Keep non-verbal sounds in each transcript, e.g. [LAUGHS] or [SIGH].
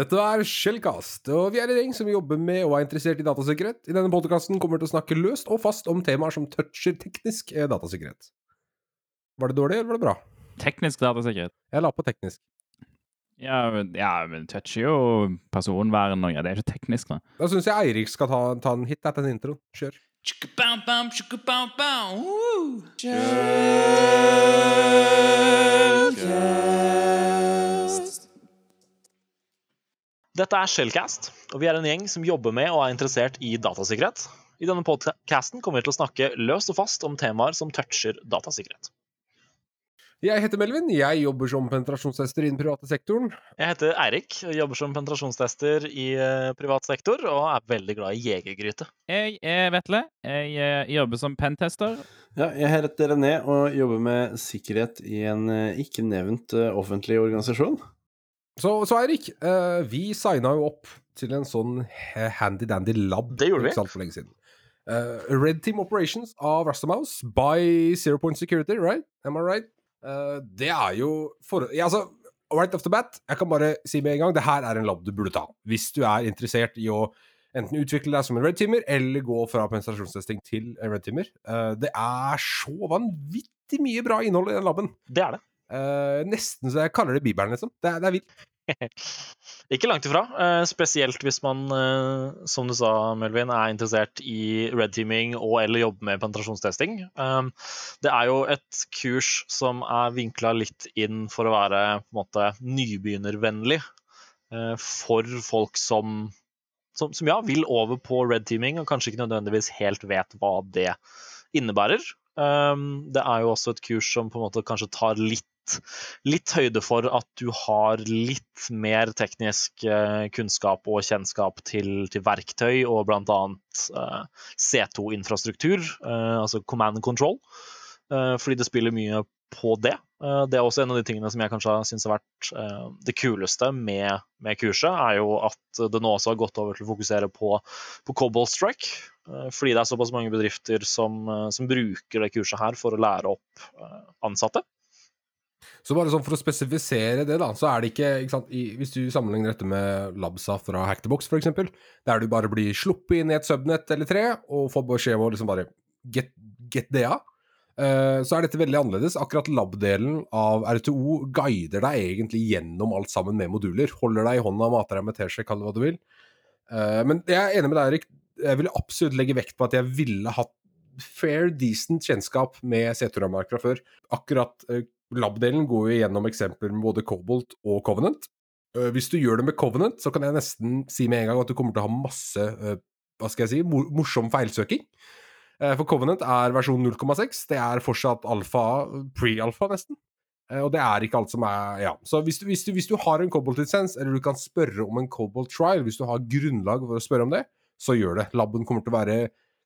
Dette er Shellcast, og vi er en gjeng som jobber med og er interessert i datasikkerhet. I denne podkasten kommer vi til å snakke løst og fast om temaer som toucher teknisk eh, datasikkerhet. Var det dårlig, eller var det bra? Teknisk datasikkerhet. Jeg la på teknisk. Ja, men- ja, men toucher jo personvern og ja, Det er ikke teknisk, da. Da syns jeg Eirik skal ta, ta en hit etter den introen. Kjør. Dette er Shellcast, og vi er en gjeng som jobber med og er interessert i datasikkerhet. I denne podcasten kommer vi til å snakke løst og fast om temaer som toucher datasikkerhet. Jeg heter Melvin. Jeg jobber som penetrasjonstester i den private sektoren. Jeg heter Eirik, og jobber som penetrasjonstester i eh, privat sektor og er veldig glad i jegergryte. Jeg er Vetle. Jeg eh, jobber som pentester. Ja, jeg heter René og jobber med sikkerhet i en eh, ikke nevnt offentlig organisasjon. Så, så Eirik, uh, vi signa jo opp til en sånn handy-dandy lab Det gjorde vi. ikke sant, for lenge siden. Uh, Red Team Operations av Rastamouse by Zero Point Security, right? Am I right? Uh, det er jo for... Ja, altså, right off the bat, jeg kan bare si med en gang, det her er en lab du burde ta. Hvis du er interessert i å enten utvikle deg som en red teamer, eller gå fra penetrasjonstesting til en red teamer. Uh, det er så vanvittig mye bra innhold i den laben. Det er det. Uh, nesten så jeg kaller det Bibelen, liksom. Det er, det er vilt. Ikke langt ifra. eh, Spesielt hvis man, eh, som du sa, Melvin, er interessert i red teaming og eller jobber med penetrasjonstesting. Um, Det er jo et kurs som er vinkla litt inn for å være måte nybegynnervennlig eh, for folk som, som, som ja, vil over på red teaming, og kanskje ikke nødvendigvis helt vet hva det innebærer. Um, Det er jo også et kurs som på en måte kanskje tar litt litt høyde for at du har litt mer teknisk eh, kunnskap og kjennskap til, til verktøy og bl.a. Uh, C2-infrastruktur, eh, altså command and control, eh, fordi det spiller mye på det. Eh, det er også en av de tingene som jeg kanskje syns har vært eh, det kuleste med, med kurset, er jo at det nå også har gått over til å fokusere på, på Cobalt Strike. eh, fordi det er såpass mange bedrifter som, eh, som bruker det kurset her for å lære opp eh, ansatte. Så bare sånn for å spesifisere det, da, så er det ikke, ikke sant, i, Hvis du sammenligner dette med Labsa fra Hack the Box, f.eks., der du bare blir sluppet inn i et subnett eller tre og får beskjed om å liksom bare get, get det av, uh, så er dette veldig annerledes. Akkurat lab-delen av RTO guider deg egentlig gjennom alt sammen med moduler. Holder deg i hånda, mater deg med teskje, kall det hva du vil. Uh, men jeg er enig med deg, Erik. Jeg ville absolutt legge vekt på at jeg ville hatt fair, decent kjennskap med C2-rammeverk fra før. Akkurat eh, Lab-delen går jo gjennom eksempler med både Cobalt og Covenant. Eh, hvis du gjør det med Covenant, så kan jeg nesten si med en gang at du kommer til å ha masse eh, hva skal jeg si, morsom feilsøking. Eh, for Covenant er versjon 0,6. Det er fortsatt alfa, pre-alfa nesten. Og det er ikke alt som er Ja. Så hvis du, hvis du, hvis du har en Cobalt-lisens, eller du kan spørre om en Cobalt trial, hvis du har grunnlag for å spørre om det, så gjør det. Laben kommer til å være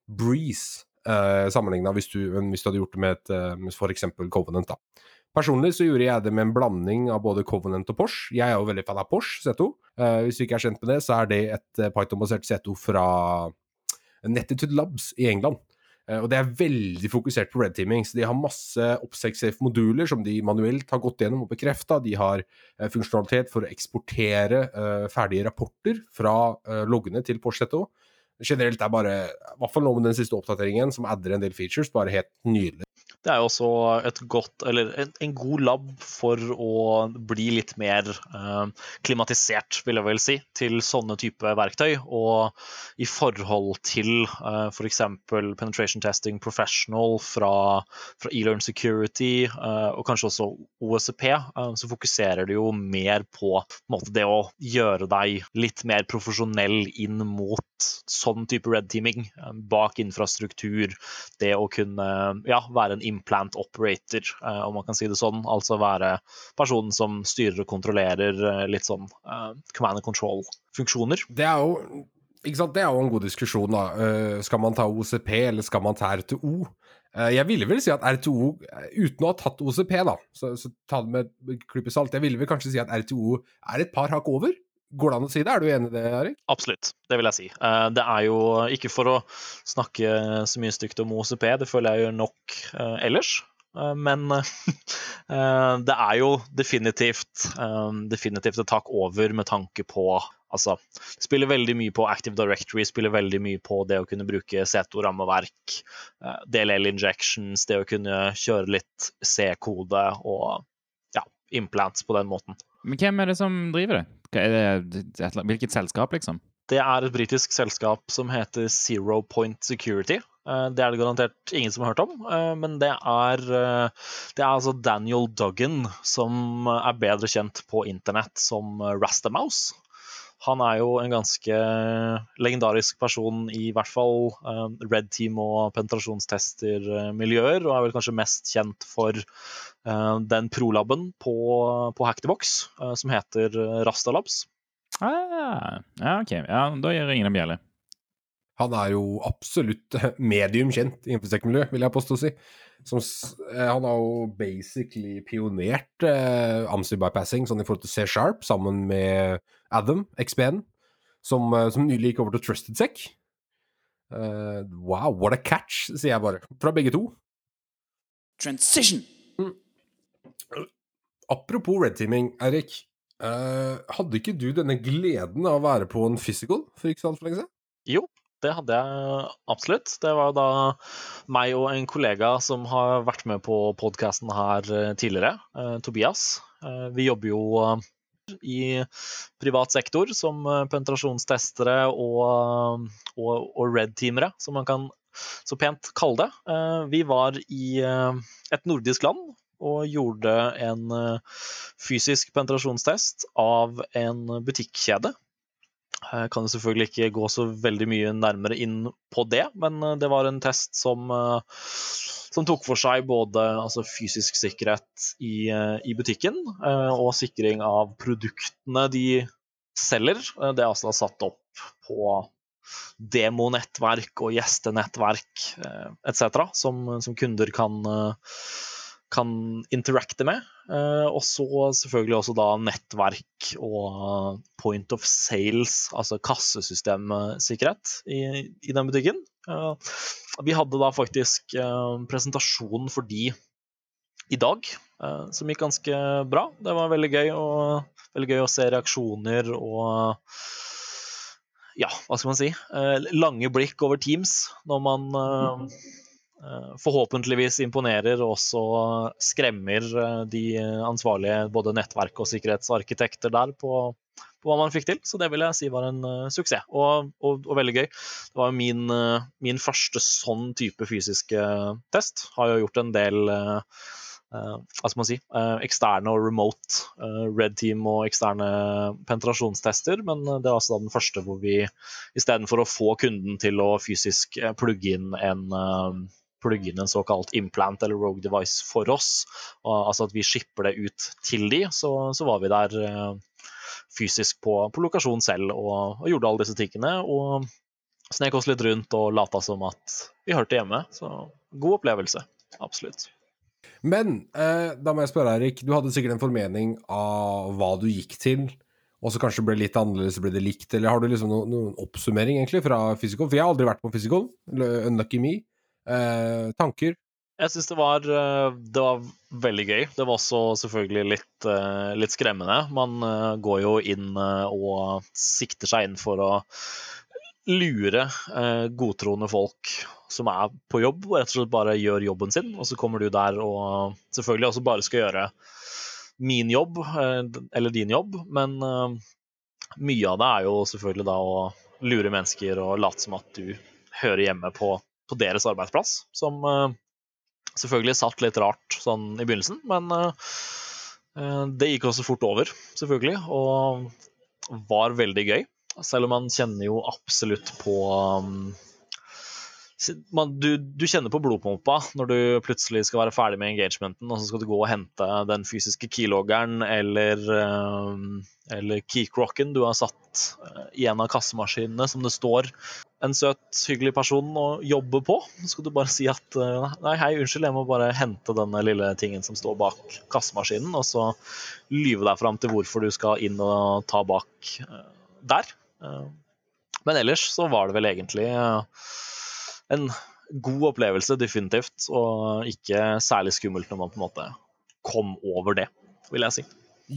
breeze eh, sammenligna hvis, hvis du hadde gjort det med et med for eksempel Covenant. da. Personlig så gjorde jeg det med en blanding av både Covenant og Porsche. Jeg er jo veldig fan av Porsche C2. Eh, hvis du ikke er kjent med det, så er det et eh, Python-basert C2 fra Nettitude Labs i England. Uh, og det er veldig fokusert på red teaming, så de har masse OPSEC-safe moduler som de manuelt har gått gjennom og bekrefta. De har uh, funksjonalitet for å eksportere ferdige rapporter fra loggene til Porsche C2. Generelt er bare, i hvert fall nå med den siste oppdateringen, som adder en del features, bare helt nydelig. Det er jo også et godt, eller en, en god lab for å bli litt mer eh, klimatisert, vil jeg vel si, til sånne type verktøy. Og i forhold til eh, f.eks. penetration testing professional fra, fra eLearn Security, eh, og kanskje også OSCP, eh, så fokuserer det jo mer på, på måte, det å gjøre deg litt mer profesjonell inn mot sånn type red teaming, eh, bak infrastruktur, det å kunne ja, være en implant operator, eh, om man kan si det sånn. Altså være personen som styrer og kontrollerer eh, litt sånn eh, command and control-funksjoner. Det er jo? Det er jo en god diskusjon, da. Skal man ta OCP, eller skal man ta RTO? Jeg ville vel si at RTO, uten å ha tatt OCP, da, så, så ta det med et klype salt, jeg ville vel kanskje si at RTO er et par hakk over? Går det an å si det? Er du enig i det, Erik? Absolutt, det vil jeg si. Eh, Det er jo ikke for å snakke så mye stygt om OCP, det føler jeg gjør nok eh, ellers. eh, men [LAUGHS] eh, det er jo definitivt, eh, definitivt et tak over med tanke på Altså, spiller veldig mye på Active Directory, spiller veldig mye på det å kunne bruke C2-rammeverk, eh, DLL injections, det å kunne kjøre litt C-kode og ja, implants på den måten. Men hvem er det som driver det? Hvilket selskap, liksom? Det er et britisk selskap som heter Zero Point Security. Eh, Det er det garantert ingen som har hørt om, eh, men det er, eh, det er altså Daniel Duggan, som er bedre kjent på internett som Rastamouse. Han er jo en ganske legendarisk person i hvert fall Red Team og penetrasjonstester-miljøer, og er vel kanskje mest kjent for den prolaben på, på Hackthebox eh, som heter Rastalabs. Ah, ja, OK. Ja, da gjør ingen en bjelle. Han er jo absolutt medium kjent i infosec-miljøet, vil jeg påstå å si. Som, eh, han har jo basically pionert eh, AMSI bypassing sånn i forhold til C-sharp, sammen med Adam, XBN, som, eh, som nylig gikk over til Trusted Sec. Eh, wow, what a catch, sier jeg bare. Fra begge to. Transition. Apropos red teaming, Eirik. Uh, hadde ikke du denne gleden av å være på en physical for ikke så altfor lenge siden? Jo, det hadde jeg absolutt. Det var da meg og en kollega som har vært med på podkasten her eh, tidligere, uh, Tobias. Uh, Vi jobber jo i privat sektor som penetrasjonstestere og, og, og red-teamere, som man kan så pent kalle det. Vi var i et nordisk land og gjorde en eh, fysisk penetrasjonstest av en butikkjede. Jeg kan selvfølgelig ikke gå så veldig mye nærmere inn på det, men eh, det var en test som, eh, som tok for seg både altså, fysisk sikkerhet i, i butikken og sikring av produktene de selger. Det er altså satt opp på demonettverk og gjestenettverk etc., som, som kunder kan, kan interacte med. Eh, og så selvfølgelig også da nettverk og point of sales, altså kassesystemsikkerhet i, i den butikken. Eh, vi hadde da faktisk eh, presentasjon for de i dag, eh, som gikk ganske bra. Det var veldig gøy, og, veldig gøy å se reaksjoner og ja, hva skal man si? Eh, lange blikk over Teams når man eh, eh, forhåpentligvis imponerer og også skremmer eh, de ansvarlige både nettverk- og sikkerhetsarkitekter der på, på hva man fikk til. Så det vil jeg si var en uh, suksess, og, og, og veldig gøy. Det var min, uh, min første sånn type fysiske test. Har jo gjort en del uh, eh, hva skal man si, eh, eksterne og remote eh, red team og eksterne penetrasjonstester, men eh, det er altså den første hvor vi istedenfor å få kunden til å fysisk eh, plugge inn en eh, plugge inn en såkalt implant eller rogue device for oss, og, altså at vi shipper det ut til de, så, så var vi der eh, fysisk på, på lokasjon selv og, og gjorde alle disse tingene. Og snek oss litt rundt og lata som at vi hørte hjemme. Så god opplevelse. Absolutt. Men eh, da må jeg spørre, Eirik. Du hadde sikkert en formening av hva du gikk til, og så kanskje ble litt annerledes, ble det likt, eller har du liksom noen, noen oppsummering egentlig fra physical? For jeg har aldri vært på eller Unlucky me. Eh, tanker? Jeg syns det, eh, det var veldig gøy. Det var også selvfølgelig litt, eh, litt skremmende. Man eh, går jo inn og sikter seg inn for å lure godtroende folk som er på jobb, og rett og slett bare gjør jobben sin. Og så kommer du der og selvfølgelig også bare skal gjøre min jobb, eller din jobb, men mye av det er jo selvfølgelig da å lure mennesker og late som at du hører hjemme på, på deres arbeidsplass, som eh, selvfølgelig satt litt rart sånn i begynnelsen, men eh, eh, det gikk også fort over, selvfølgelig, og var veldig gøy. Selv om man kjenner jo absolutt på man, du, du kjenner på blodpumpa når du plutselig skal være ferdig med engagementen, og så skal du gå og hente den fysiske keyloggeren eller, um, eller keycrocken du har satt eh, i en av kassemaskinene som det står en søt, hyggelig person å jobbe på. Så skal du bare si at eh, nei, hei, unnskyld, jeg må bare hente denne lille tingen som står bak kassemaskinen, og så lyve deg fram til hvorfor du skal inn og ta bak eh, der. Eh, Men ellers så var det vel egentlig eh, en, god opplevelse, definitivt, og ikke særlig skummelt når man på en måte kom over det, vil jeg si.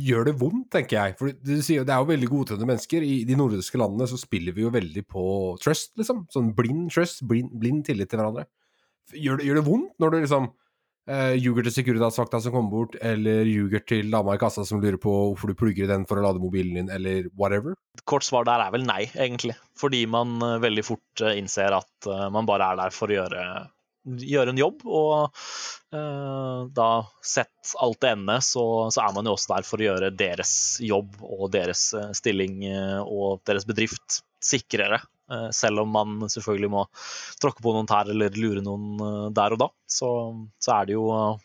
Gjør det vondt, tenker jeg. For du sier, Det er jo veldig godtroende mennesker. I de nordiske landene så spiller vi jo veldig på trust, liksom. Sånn blind trust, blind, blind tillit til hverandre. Gjør det, gjør det vondt når du liksom eh, ljuger til Securitas-vakta som kommer bort, eller ljuger til dama i kassa som lurer på hvorfor du plugger i den for å lade mobilen din, eller whatever? Kort svar der er vel nei, egentlig. Fordi man eh, veldig fort eh, innser at man bare er der for å gjøre, gjøre en jobb. Og uh, da, sett alt det ende, så, så er man jo også der for å gjøre deres jobb og deres stilling og deres bedrift sikrere. Eh, selv om man selvfølgelig må tråkke på noen tær eller lure noen eh, der og da, så, så er det jo eh,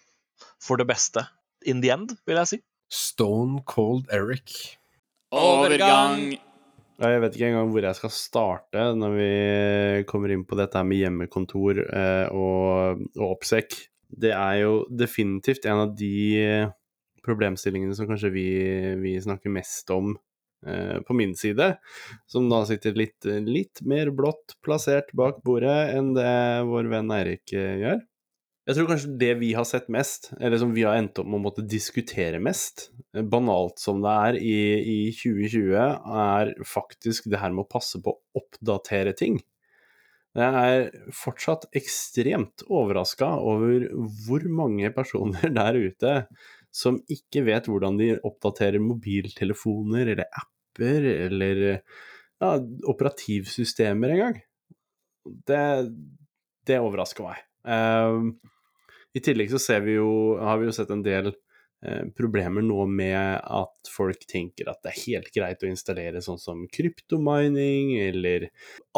for det beste in the end, vil jeg si. Stone Cold Eric. Overgang. Ja, Jeg vet ikke engang hvor jeg skal starte når vi kommer inn på dette med hjemmekontor eh, og, og oppsekk. Det er jo definitivt en av de problemstillingene som kanskje vi, vi snakker mest om på min side, som da sitter litt, litt mer blått plassert bak bordet enn det vår venn Eirik eh, gjør. Jeg tror kanskje det vi har sett mest, eller som vi har endt opp med å måtte diskutere mest, eh, banalt som det er i, i 2020, er faktisk det her med å passe på å oppdatere ting. Jeg er fortsatt ekstremt overraska over hvor mange personer [LAUGHS] der ute som ikke vet hvordan de oppdaterer mobiltelefoner eller apper eller ja, operativsystemer engang. Det, det overrasker meg. Uh, I tillegg så vi jo, har vi jo sett en del uh, problemer nå med at folk tenker at det er helt greit å installere sånn som kryptomining eller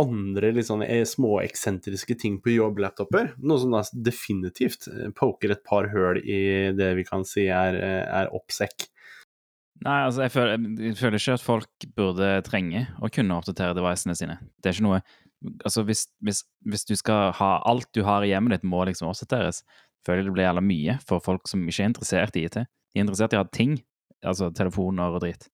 andre litt sånne eh, små eksentriske ting på jobblaptoper. Noe som da definitivt eh, poker et par høl i det vi kan si er, er oppsekk. Nei, altså, jeg føler, jeg føler ikke at folk burde trenge å kunne oppdatere devicene sine. Det er ikke noe Altså, hvis, hvis, hvis du skal ha alt du har i hjemmet ditt, må liksom oppdateres, føler jeg det blir jævla mye for folk som ikke er interessert i IT. De er interessert i å ha ting, altså telefoner og dritt.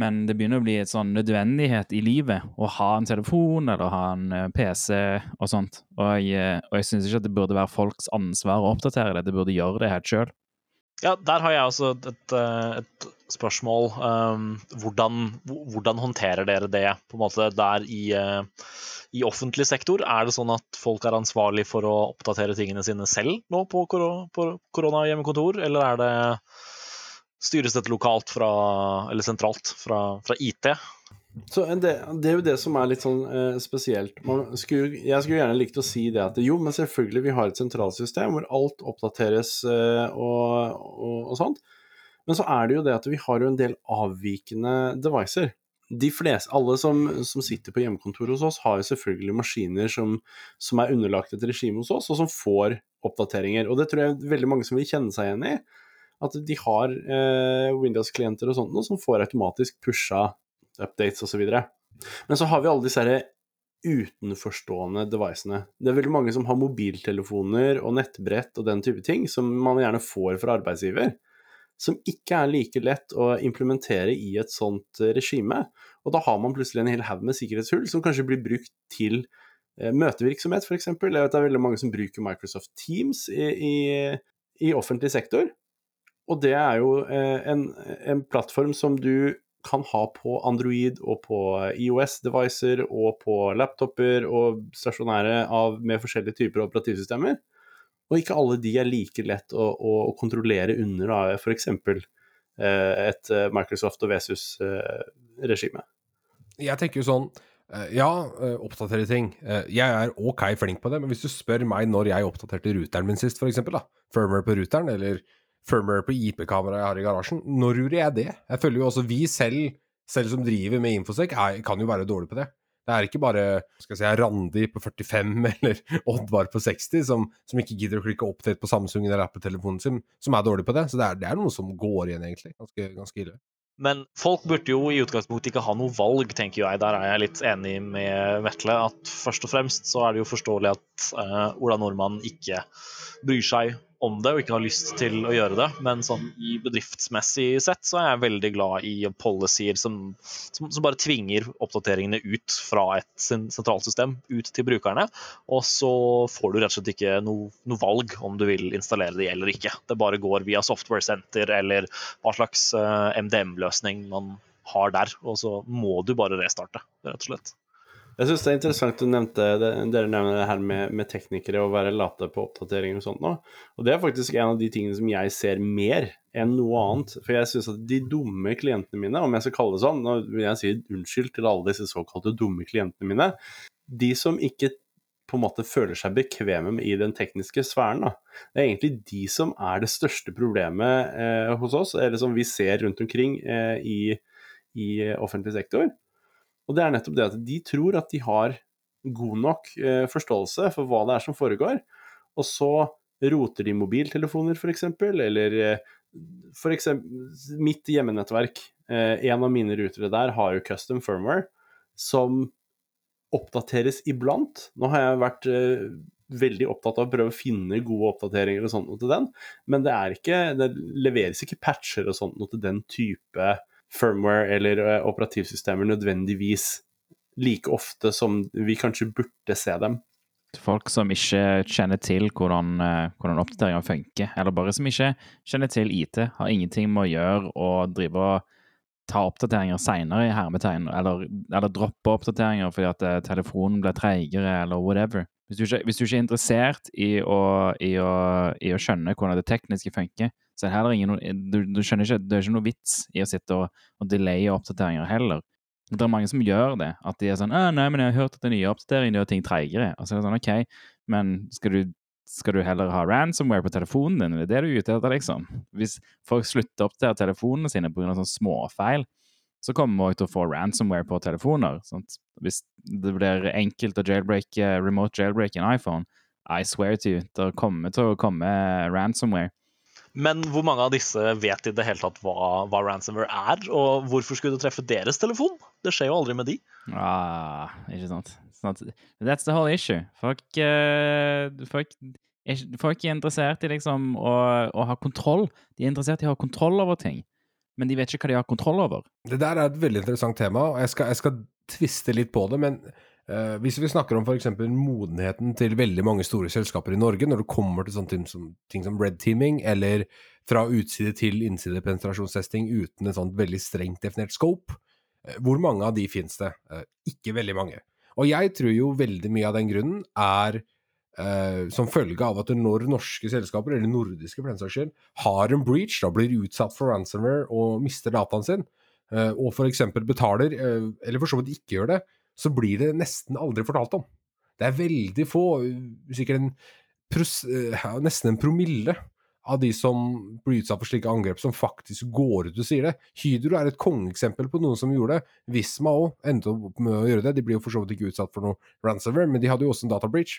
Men det begynner å bli et sånn nødvendighet i livet å ha en telefon eller ha en eh, PC og sånt. Og jeg, og jeg syns ikke at det burde være folks ansvar å oppdatere det, det burde gjøre det helt sjøl. Ja, der har jeg også et, et, et spørsmål. Um, hvordan, hvordan, håndterer dere det på en måte der i, uh, i, offentlig sektor? Er det sånn at folk er ansvarlig for å oppdatere tingene sine selv nå på, på koronahjemmekontor, eller er det styres dette lokalt fra, eller sentralt fra, fra IT? Så det, det, er jo det som er litt sånn eh, spesielt. Skulle, jeg skulle gjerne likt å si det at jo, men selvfølgelig, vi har et sentralsystem hvor alt oppdateres eh, og, og, og, sånt. Men så er det jo det at vi har jo en del avvikende devicer. De fleste, alle som, som sitter på hjemmekontor hos oss, har jo selvfølgelig maskiner som, som er underlagt et regime hos oss, og som får oppdateringer. Og det tror jeg veldig mange som vil kjenne seg igjen i. At de har eh, Windows-klienter og sånt som får automatisk pusha updates osv. Men så har vi alle disse utenforstående devicene. Det er veldig mange som har mobiltelefoner og nettbrett og den type ting, som man gjerne får fra arbeidsgiver, som ikke er like lett å implementere i et sånt regime. Og da har man plutselig en hel haug med sikkerhetshull som kanskje blir brukt til eh, møtevirksomhet, f.eks. Jeg vet det er veldig mange som bruker Microsoft Teams i, i, i offentlig sektor. Og det er jo eh, en, en plattform som du kan ha på Android og på IOS-devicer og på laptoper og stasjonære av, med forskjellige typer operativsystemer. Og ikke alle de er like lett å, å, å kontrollere under f.eks. Eh, et eh, Microsoft og Vesus-regime. Eh, jeg tenker jo sånn eh, ja, eh, oppdatere ting. Jeg er ok flink på det, men hvis du spør meg når jeg oppdaterte ruteren min sist, f.eks., firmware på ruteren, eller firmware på IP-kameraet jeg har i garasjen. Når gjorde jeg det? Jeg føler jo også vi selv, selv som driver med Infosec, er, kan jo være dårlige på det. Det er ikke bare skal si, Randi på 45 [LAUGHS] eller Oddvar på 60 som, som ikke gidder å klikke oppdate på Samsung eller Apple-telefonen sin, som er dårlig på det. Så det er, det er, noe som går igjen, egentlig. Ganske, ganske ille. Men folk burde jo i utgangspunktet ikke ha noe valg, tenker jeg. Der er jeg litt enig med Vetle. At først og fremst så er det jo forståelig at uh, Ola Nordmann ikke bryr seg om det og ikke har lyst til å gjøre det, men sånn i bedriftsmessig sett så er jeg veldig glad i policyer som, som, som bare tvinger oppdateringene ut fra et sentralt sentralsystem ut til brukerne. Og så får du rett og slett ikke noe, noe valg om du vil installere de eller ikke. Det bare går via Software Center eller hva slags eh, MDM-løsning man har der, og så må du bare restarte, rett og slett. Jeg syns det er interessant du nevnte det, dere nevner det her med, med teknikere og være late på oppdateringer og sånt nå. Og det er faktisk en av de tingene som jeg ser mer enn noe annet. For jeg syns at de dumme klientene mine, om jeg skal kalle det sånn, nå vil jeg si unnskyld til alle disse såkalte dumme klientene mine, de som ikke på en måte føler seg bekvemme i den tekniske sfæren. Da. Det er egentlig de som er det største problemet eh, hos oss, eller som vi ser rundt omkring eh, i, i offentlig sektor. Og det er nettopp det at de tror at de har god nok eh, forståelse for hva det er som foregår, og så roter de mobiltelefoner f.eks., eller eh, f.eks. mitt hjemmenettverk. Eh, en av mine rutere der har jo custom firmware som oppdateres iblant. Nå har jeg vært eh, veldig opptatt av å prøve å finne gode oppdateringer og sånt noe til den, men det ikke, det leveres ikke patcher og sånt noe til den type firmware eller eh, operativsystemer nødvendigvis like ofte som vi kanskje burde se dem. Folk som ikke kjenner til hvordan, eh, hvordan oppdateringer funker, eller bare som ikke kjenner til IT, har ingenting med å gjøre å drive og ta oppdateringer seinere i hermetegn, eller, eller droppe oppdateringer fordi at eh, telefonen blir treigere, eller whatever. Hvis du, ikke, hvis du ikke er interessert i å, i, å, i å skjønne hvordan det tekniske funker, så er det heller ingen du, du skjønner ikke, Det er ikke noe vits i å sitte og, og delaye oppdateringer heller. Det er mange som gjør det. At de er sånn «Å, 'Nei, men jeg har hørt at den nye oppdateringen gjør ting treigere.' Og så er det sånn, OK, men skal du, skal du heller ha ransomware på telefonen din? Er det det du er ute etter, liksom? Hvis folk slutter å oppdatere telefonene sine pga. sånne småfeil, så kommer vi til å få ransomware på telefoner. Sant? Hvis det blir enkelt å jailbreak, remote jailbreak en iPhone, I swear to you, det kommer til å komme ransomware. Men hvor mange av disse vet i det hele tatt hva, hva ransomware er, og hvorfor skulle det treffe deres telefon? Det skjer jo aldri med de. Ah, ikke sant. At, that's the whole issue. Folk, uh, folk, er, folk er interessert i liksom å, å ha kontroll. De er interessert i å ha kontroll over ting, men de vet ikke hva de har kontroll over. Det der er et veldig interessant tema, og jeg skal, jeg skal tviste litt på det. Men uh, hvis vi snakker om f.eks. modenheten til veldig mange store selskaper i Norge, når det kommer til sånne ting som, ting som red teaming, eller fra utside til innside penetrasjonstesting uten et sånt veldig strengt definert scope, uh, hvor mange av de finnes det? Uh, ikke veldig mange. Og jeg tror jo veldig mye av den grunnen er eh, som følge av at når norske selskaper, eller nordiske for den saks skyld, har en breach, da blir utsatt for ransomware og mister dataen sin, uh, og f.eks. betaler, uh, eller for så vidt ikke gjør det, så blir det nesten aldri fortalt om. Det er veldig få, sikkert en pros, nesten en promille av de som blir utsatt for slike angrep, som faktisk går ut og sier det. Hydro er et kongeeksempel på noen som gjorde det. Visma òg endte opp med å gjøre det. De blir jo for så vidt ikke utsatt for noe ransomware, men de hadde jo også en data breach.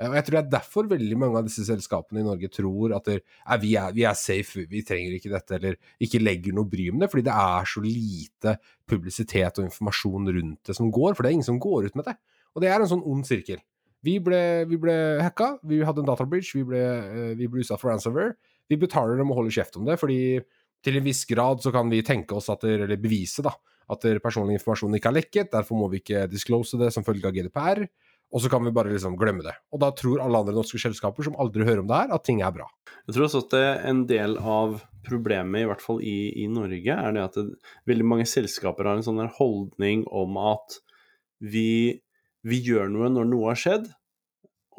Og jeg tror det er derfor veldig mange av disse selskapene i Norge tror at det, er, vi, er, vi er safe, vi trenger ikke dette, eller ikke legger noe bry med det, fordi det er så lite publisitet og informasjon rundt det som går, for det er ingen som går ut med det. Og det er en sånn ond sirkel. Vi ble, vi ble hacka, vi hadde en data breach, vi ble, eh, vi ble utsatt for ransomware. Vi betaler dem og holder kjeft om det, fordi til en viss grad så kan vi tenke oss at det, eller bevise da, at personlig informasjon ikke er lekket, derfor må vi ikke disclose det som følge av GDPR. Og så kan vi bare liksom glemme det. Og da tror alle andre norske selskaper som aldri hører om det her, at ting er bra. Jeg tror også at en del av problemet, i hvert fall i, i Norge, er det at det, veldig mange selskaper har en sånn holdning om at vi, vi gjør noe når noe har skjedd,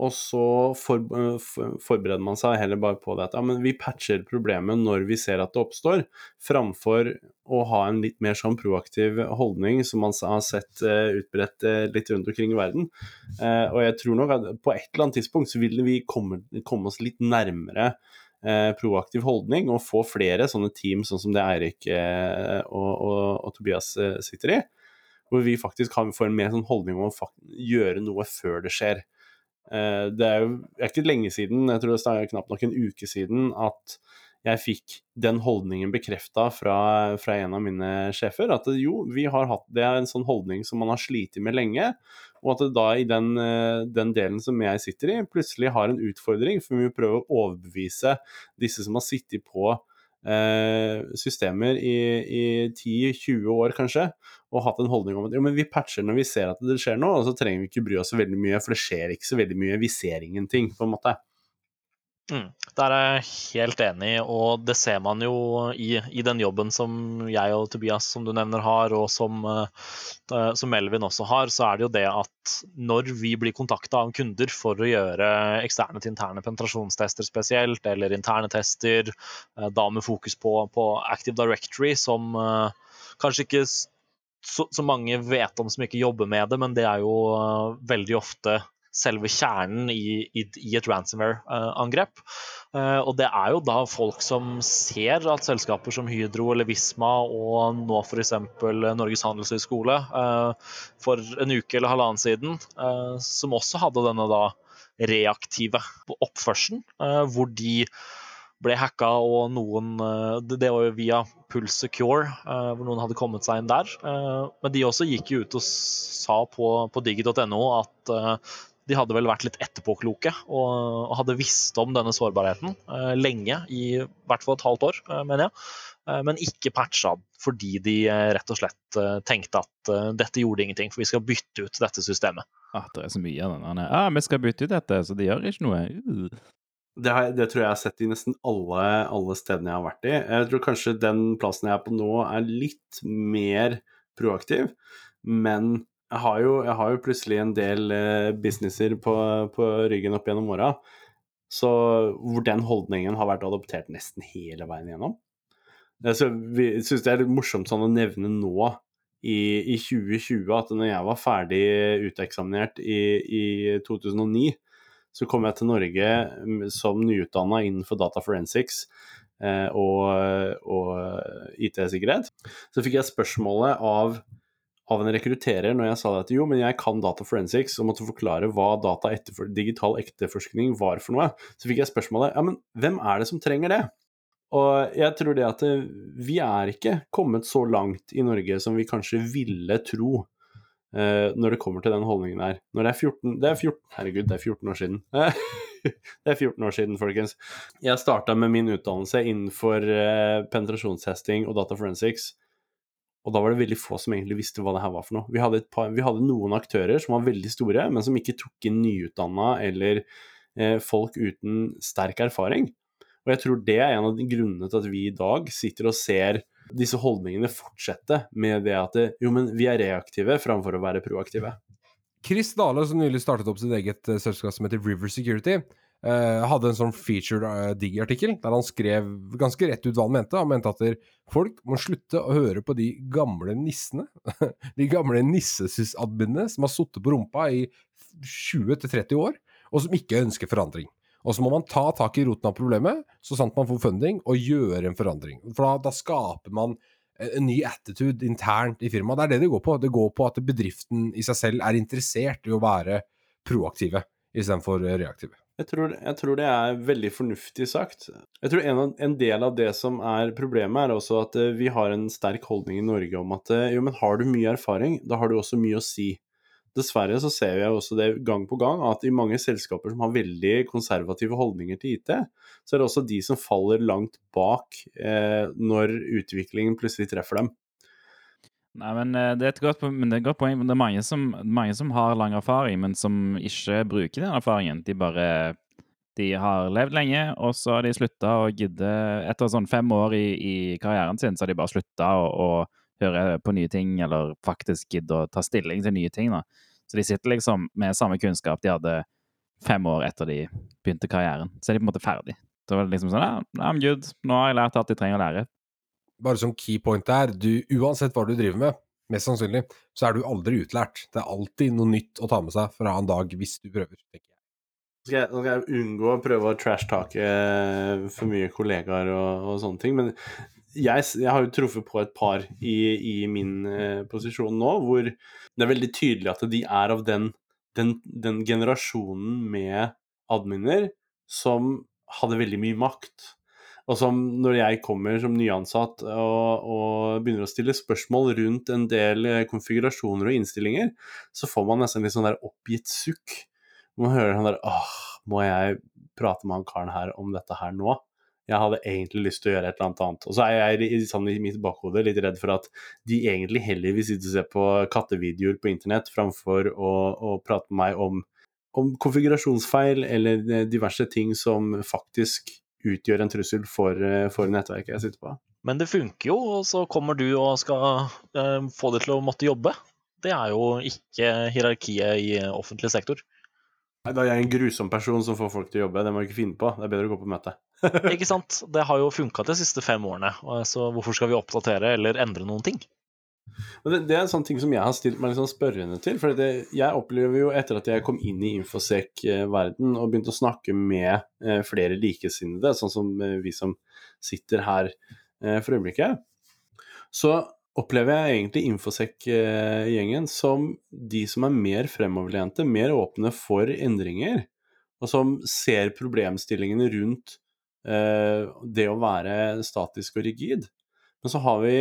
og så for, eh, for, forbereder man seg heller bare på det at ja, men vi patcher problemet når vi ser at det oppstår, framfor å ha en litt mer sånn proaktiv holdning som man har sett uh, utbredt uh, litt rundt omkring i verden. Uh, og jeg tror nok at på et eller annet tidspunkt så vil vi komme, komme oss litt nærmere proaktiv holdning og få flere sånne team sånn som det Eirik og, og, og Tobias sitter i. Hvor vi faktisk kan få en mer sånn holdning om å gjøre noe før det skjer. Eh, det er jo ikke lenge siden, jeg tror det er knapt nok en uke siden, at jeg fikk den holdningen bekrefta fra, fra en av mine sjefer. At jo, vi har hatt det er en sånn holdning som man har slitt med lenge. Og at det da i den, eh, den delen som jeg sitter i, plutselig har en utfordring. For vi prøver prøve å overbevise disse som har sittet på systemer i, i 10-20 år kanskje, og hatt en holdning om at jo, men vi patcher når vi ser at det skjer noe, og så trenger vi ikke bry oss så veldig mye, for det skjer ikke så veldig mye. Vi ser ingenting, på en måte. Mm, der er jeg helt enig, og det ser man jo i, i, den jobben som jeg og Tobias som du nevner har, og som, uh, som Melvin også har, så er det jo det at når vi blir kontakta av kunder for å gjøre eksterne til interne penetrasjonstester spesielt, eller interne tester, uh, da med fokus på, på Active Directory, som uh, kanskje ikke så, så, mange vet om som ikke jobber med det, men det er jo veldig ofte selve kjernen i, i, i et ransomware-angrep. Uh, og det er jo da folk som ser at selskaper som Hydro eller Visma og nå f.eks. Norges handelshøyskole uh, for en uke eller halvannen siden, uh, som også hadde denne da reaktive oppførselen, hvor de ble hacka, og noen Det var jo via Pulse Secure, hvor noen hadde kommet seg inn der. Men de også gikk jo ut og sa på, på digi.no at de hadde vel vært litt etterpåkloke og, og hadde visst om denne sårbarheten uh, lenge, i hvert fall et halvt år, uh, mener jeg. Uh, men ikke patcha fordi de rett og slett tenkte at dette gjorde ingenting, for vi skal bytte ut dette systemet. Ah, det er så mye av den. Ah, vi skal bytte ut dette, så de gjør ikke noe. Uh. Det, har, det, tror jeg jeg har sett i nesten alle, alle, stedene jeg har vært i. Jeg tror kanskje den plassen jeg er på nå, er litt mer proaktiv, men jeg har jo, jeg har jo plutselig en del eh, businesser på, på, ryggen opp gjennom åra, hvor den holdningen har vært adoptert nesten hele veien gjennom. Så vi syns det er litt morsomt sånn å nevne nå i, i 2020 at når jeg var ferdig uteksaminert i, i 2009, så kom jeg til Norge mm, som nyutdanna innenfor data forensics eh, og, og IT-sikkerhet. Så fikk jeg spørsmålet av av en rekrutterer når jeg sa at jo, men jeg kan data forensics og måtte forklare hva data etterfor, digital etterforskning var for noe, så fikk jeg spørsmålet ja, men hvem er det som trenger det? Og jeg tror det at eh, vi er ikke kommet så langt i Norge som vi kanskje ville tro uh, når det kommer til den holdningen der. Når det er 14 Det er 14 Herregud, det er 14 år siden. [LAUGHS] det er 14 år siden, folkens. Jeg starta med min utdannelse innenfor uh, penetrasjonstesting og data forensics og da var det veldig få som egentlig visste hva det her var for noe. Vi hadde, par, vi hadde noen aktører som var veldig store, men som ikke tok inn nyutdanna eller eh, folk uten sterk erfaring. Og jeg tror det er en av de grunnene til at vi i dag sitter og ser disse holdningene fortsette med det at jo, men vi er reaktive framfor å være proaktive. Chris Dale, som nylig startet opp sitt eget uh, selskap som heter River Security, uh, hadde en sånn featured uh, digg-artikkel der han skrev ganske rett ut hva han mente. Han mente at folk må slutte å høre på de gamle nissene. [LAUGHS] de gamle nissesysadminene som har sittet på rumpa i 20-30 år, og som ikke ønsker forandring. Og så må man ta tak i roten av problemet, så sant man får funding, og gjøre en forandring. For da, da skaper man en ny attitude internt i firmaet. Det er det det går på. Det går på at bedriften i seg selv er interessert i å være proaktive istedenfor reaktive. Jeg tror, jeg tror, det er veldig fornuftig sagt. Jeg tror en, en, del av det som er problemet, er også at uh, vi har en sterk holdning i Norge om at uh, jo, men har du mye erfaring, da har du også mye å si. Dessverre så ser vi også det gang på gang, at i mange selskaper som har veldig konservative holdninger til IT, så er det også de som faller langt bak eh, når utviklingen plutselig treffer dem. Nei, men eh, Det er et godt, det er et godt poeng. Det er mange som, mange som, har lang erfaring, men som ikke bruker den erfaringen. De bare de har levd lenge, og så har de slutta å gidde Etter sånn fem år i, i, karrieren sin, så har de bare slutta å, å høre på nye ting, eller faktisk gidde å ta stilling til nye ting. da. Så de sitter liksom med samme kunnskap de hadde fem år etter de begynte karrieren. Så er de på en måte ferdig. Så var det liksom sånn ja, I'm good. Nå har jeg lært alt de trenger å lære. Bare som key point der, du, uansett hva du driver med, mest sannsynlig, så er du aldri utlært. Det er alltid noe nytt å ta med seg fra en dag, hvis du prøver, tenker jeg. Skal jeg, skal jeg unngå å prøve å trash-take for mye kollegaer og, og sånne ting, men jeg, jeg, har jo truffet på et par i, i min eh, posisjon nå, hvor det er veldig tydelig at de er av den, den, den generasjonen med adminer som hadde veldig mye makt. Og som når jeg kommer som nyansatt og, og begynner å stille spørsmål rundt en del eh, konfigurasjoner og innstillinger, så får man nesten litt sånn der oppgitt sukk. Man hører sånn der åh, må jeg prate med han karen her om dette her nå? Jeg hadde egentlig lyst til å gjøre et eller annet. Og så er jeg sånn i mitt bakhode litt redd for at de egentlig heller vil sitte og se på kattevideoer på internett framfor å, å prate med meg om, om konfigurasjonsfeil eller eh, diverse ting som faktisk utgjør en trussel for, eh, for nettverket jeg sitter på. Men det funker jo, og så kommer du og skal eh, få det til å måtte jobbe. Det er jo ikke hierarkiet i offentlig sektor. Nei, Da er jeg en grusom person som får folk til å jobbe. Det må jeg ikke finne på. Det er bedre å gå på møte. Ikke sant? Det har jo funka de siste fem årene, så hvorfor skal vi oppdatere eller endre noen ting? Men det, det er en sånn ting som jeg har stilt meg litt sånn spørrende til. For det, jeg opplever jo etter at jeg kom inn i infosec-verden og begynte å snakke med eh, flere likesinnede, sånn som eh, vi som sitter her eh, for øyeblikket, så opplever jeg egentlig infosec-gjengen som de som er mer fremoverlente, mer åpne for endringer, og som ser problemstillingene rundt eh, det å være statisk og rigid. Men så har vi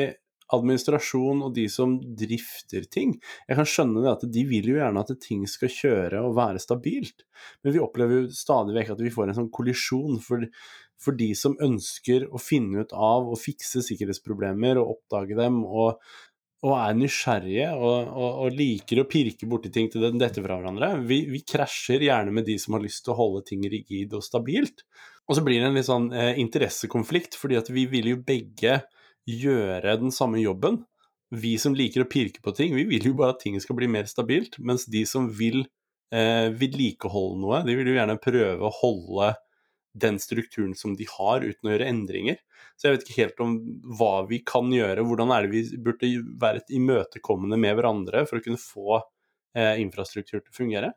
administrasjon og de som drifter ting. Jeg kan skjønne det at de vil jo gjerne at ting skal kjøre og være stabilt, men vi opplever jo stadig vekk at vi får en sånn kollisjon for, for de som ønsker å finne ut av og fikse sikkerhetsproblemer og oppdage dem og, og er nysgjerrige og, og, og liker å pirke borti ting til dette fra hverandre. Vi, vi krasjer gjerne med de som har lyst til å holde ting rigid og stabilt. Og så blir det en litt sånn eh, interessekonflikt, fordi at vi vil jo begge gjøre den samme jobben. Vi som liker å pirke på ting, vi vil jo bare at ting skal bli mer stabilt, mens de som vil eh, vedlikeholde noe, de vil jo gjerne prøve å holde den strukturen som de har, uten å gjøre endringer. Så jeg vet ikke helt om hva vi kan gjøre, hvordan er det vi burde være imøtekommende med hverandre for å kunne få eh, infrastruktur til å fungere?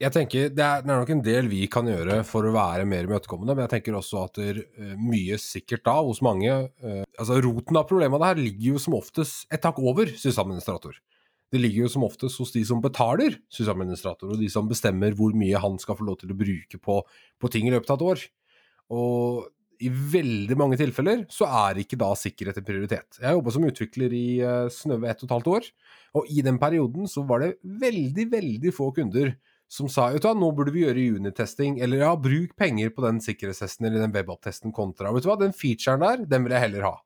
Jeg tenker det er, det er nok en del vi kan gjøre for å være mer imøtekommende, men jeg tenker også at det, er mye sikkert da hos mange eh, Altså Roten av problemet her ligger jo som oftest et tak over sysadministrator. Det ligger jo som oftest hos de som betaler sysadministrator, og de som bestemmer hvor mye han skal få lov til å bruke på, på ting i løpet av et år. Og i veldig mange tilfeller så er ikke da sikkerhet en prioritet. Jeg jobba som utvikler i uh, snaue ett og et halvt år, og i den perioden så var det veldig, veldig få kunder som sa vet du hva, nå burde vi gjøre unit-testing, eller ja, bruk penger på den sikkerhetstesten eller den web-app-testen kontra. Vet du hva, den featuren der, den vil jeg heller ha.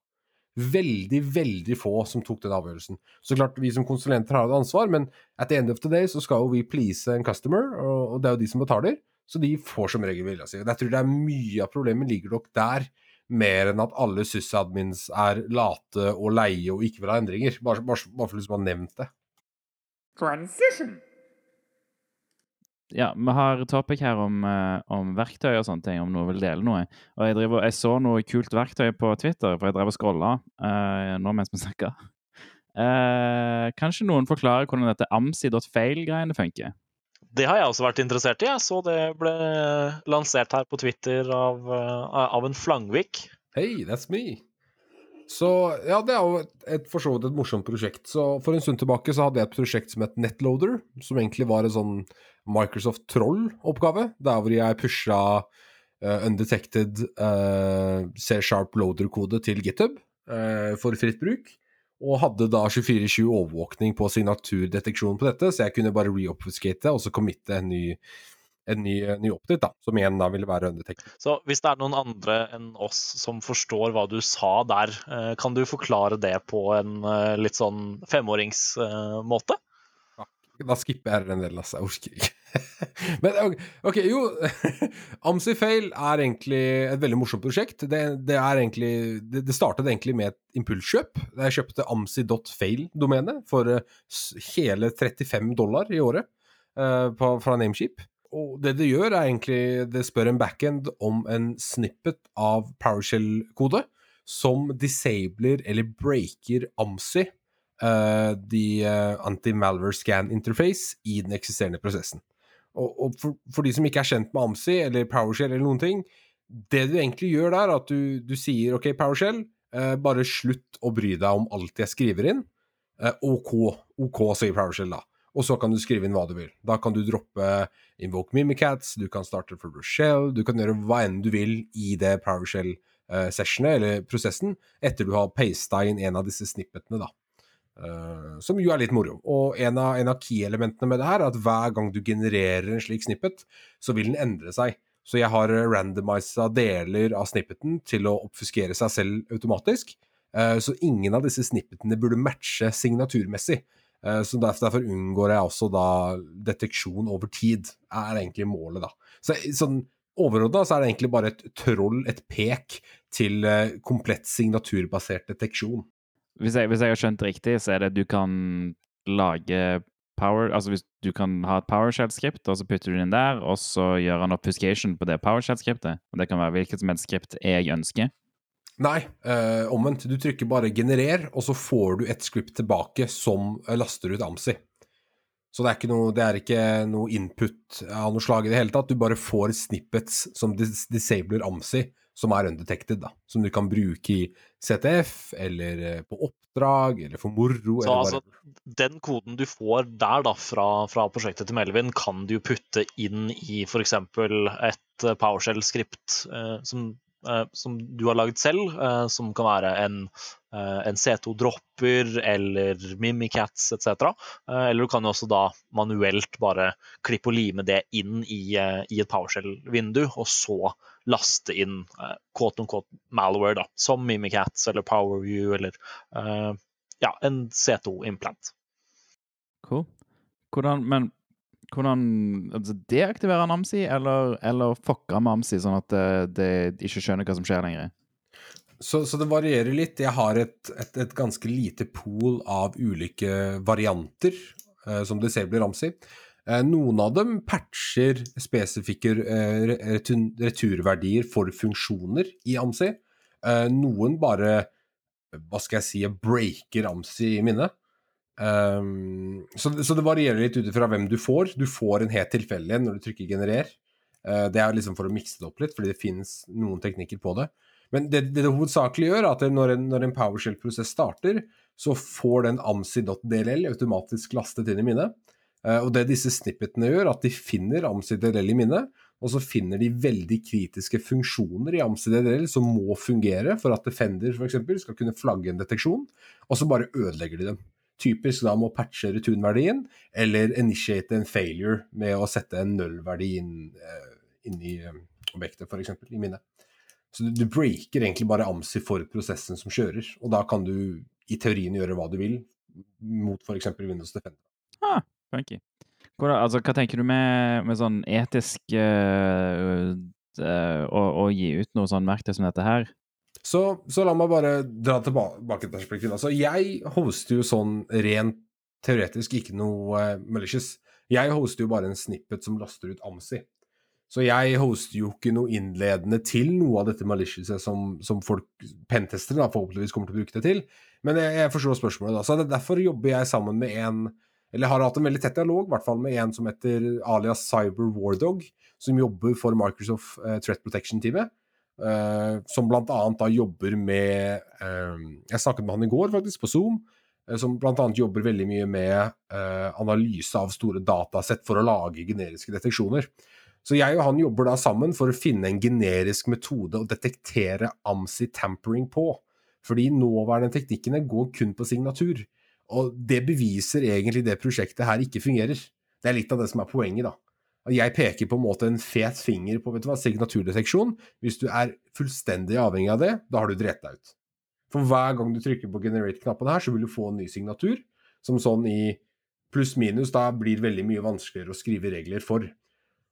Veldig, veldig få som tok den avgjørelsen. Så klart, vi som konsulenter har et ansvar, men at the end of the day så skal jo vi please en customer, og det er jo de som betaler, så de får som regel vilja si. Jeg tror det er mye av problemet ligger nok der, mer enn at alle sysadmins er late og leie og ikke vil ha endringer. Bare, bare, bare for liksom å ha nevnt det. Transition. Ja, vi har topic her om, eh, om verktøy og sånne ting, om noen vil dele noe. Og jeg, driver, jeg så noe kult verktøy på Twitter, for jeg drev og scrolla uh, nå mens vi snakka. Uh, kanskje noen forklarer hvordan dette amsi.fail-greiene funker? Det har jeg også vært interessert i. Jeg så det ble lansert her på Twitter av, uh, av en Flangvik. Hei, that's me. Så ja, det er jo et, et for så vidt et morsomt prosjekt. Så For en stund tilbake så hadde jeg et prosjekt som het Netloader, som egentlig var en sånn Microsoft Troll-oppgave, der hvor jeg pusha uh, undetected uh, C-sharp loader-kode til GitHub uh, for fritt bruk. Og hadde da 24-7 overvåkning på signaturdeteksjon på dette, så jeg kunne bare reobfuscate og så committe en ny en ny, ny update, da, som igjen da ville være undetected. Så hvis det er noen andre enn oss som forstår hva du sa der, kan du forklare det på en litt sånn femåringsmåte? [LAUGHS] Da skipper jeg den delen, altså. Jeg orker ikke. [LAUGHS] Men OK, jo [LAUGHS] AmsiFail er egentlig et veldig morsomt prosjekt. Det, det er egentlig det, det, startet egentlig med et impulskjøp. Jeg kjøpte amsi.fail-domenet for hele 35 dollar i året uh, på, fra Nameship. Og det det gjør, er egentlig Det spør en backend om en snippet av PowerShell-kode som disabler eller breaker AMSI Uh, uh, anti-malware scan interface i den eksisterende prosessen. Og, og for, for, de som ikke er kjent med AMSI eller PowerShell eller noen ting, det du egentlig gjør der, er at du, du sier OK, PowerShell, uh, bare slutt å bry deg om alt jeg skriver inn. OK, OK, sier PowerShell da. Og så kan du skrive inn hva du vil. Da kan du droppe Invoke Mimicats, du kan starte for Rochelle, du kan gjøre hva enn du vil i det PowerShell eh, sessionet, eller prosessen, etter du har pasta inn en av disse snippetene, da. Eh, som jo er litt moro. Og en av, av key-elementene med det her er at hver gang du genererer en slik snippet, så vil den endre seg. Så jeg har randomisa deler av snippeten til å oppfuskere seg selv automatisk. Uh, så ingen av disse snippetene burde matche signaturmessig. Uh, Så derfor, derfor unngår jeg også da deteksjon over tid, er egentlig målet, da. Så sånn overordna så er det egentlig bare et troll, et pek, til eh, komplett signaturbasert deteksjon. Hvis jeg, hvis jeg har skjønt det riktig, så er det du kan lage power Altså hvis du kan ha et PowerShell-skript, og så putter du det inn der, og så gjør han obfuscation på det PowerShell-skriptet. Og det kan være hvilket som helst skript jeg ønsker. Nei, eh, omvendt. Du trykker bare 'generer', og så får du et script tilbake som laster ut AMSI. Så det er, ikke noe, er ikke noe input av noe slag i det hele tatt. Du bare får snippets som dis disabler AMSI, som er undetected, da. Som du kan bruke i CTF, eller eh, på oppdrag, eller for moro. Så eller altså, den koden du får der da, fra, fra prosjektet til Melvin, kan du jo putte inn i f.eks. et eh, PowerShell-skript eh, som, som du har lagd selv, eh, som kan være en, eh, en C2-dropper eller Mimikats etc. Eh, eller du kan jo også da manuelt bare klippe og lime det inn i, eh, i et PowerShell-vindu, og så laste inn eh, quote on quote malware, da, som Mimikats eller PowerView eller eh, ja, en C2-implant. Cool. Hvordan, men hvordan altså, Deaktiverer han AMSI, eller, eller fucker med AMSI, sånn at det, det ikke skjønner hva som skjer lenger? Så, så det varierer litt. Jeg har et, et, et ganske lite pool av ulike varianter eh, som disabler Amsi. Eh, noen av dem patcher spesifikke eh, retur, returverdier for funksjoner i AMSI. Eh, noen bare, hva skal jeg si, breaker AMSI i minnet. Um, så, så det varierer litt ut ifra hvem du får. Du får en helt tilfeldig en når du trykker 'generer'. Uh, det er liksom for å mikse det opp litt, fordi det finnes noen teknikker på det. Men det det, det hovedsakelig gjør, er at når en, når en PowerShell-prosess starter, så får den amsi.dll automatisk lastet inn i minnet. Uh, og det disse snippetene gjør, at de finner amsi.dll i minnet, og så finner de veldig kritiske funksjoner i amsi.dll som må fungere for at Defender f.eks. skal kunne flagge en deteksjon, og så bare ødelegger de dem. Typisk da med å patche returnverdien, eller initiate en failure med å sette en nullverdi inn, eh, inn i eh, objektet, f.eks. i minnet. Så du, breaker egentlig bare AMSI for prosessen som kjører, og da kan du i teorien gjøre hva du vil mot f.eks. Windows Defender. Ah, funky. Hvordan, altså, hva tenker du med, med sånn etisk uh, uh, å, å gi ut noe sånn verktøy som dette her? Så, så la meg bare dra tilbake et perspektiv. Altså, jeg hoster jo sånn rent teoretisk ikke noe uh, malicious. Jeg hoster jo bare en snippet som laster ut AMSI. Så jeg hoster jo ikke noe innledende til noe av dette maliciouset som, som folk, pentestere, da, forhåpentligvis kommer til å bruke det til. Men jeg, jeg forstår spørsmålet, da. Så det, derfor jobber jeg sammen med en Eller har hatt en veldig tett dialog, i hvert fall med en som heter alias Cyber Wardog, som jobber for Microsoft uh, Threat Protection-teamet. Uh, som annet da jobber med uh, Jeg snakket med han i går, faktisk, på Zoom. Uh, som annet jobber veldig mye med analyse av store datasett for å lage generiske deteksjoner. Så jeg og han jobber da sammen for å finne en generisk metode å detektere AMSI-tampering på. Fordi nåværende teknikkene går kun på signatur. Og det beviser egentlig det prosjektet her ikke fungerer. Det er litt av det som er poenget, da. Jeg peker på en måte en fet finger på vet du hva, signaturdeteksjon. Hvis du er fullstendig avhengig av det, da har du drept deg ut. For hver gang du trykker på generate-knappen her, så vil du få en ny signatur, som sånn i pluss-minus da blir veldig mye vanskeligere å skrive regler for.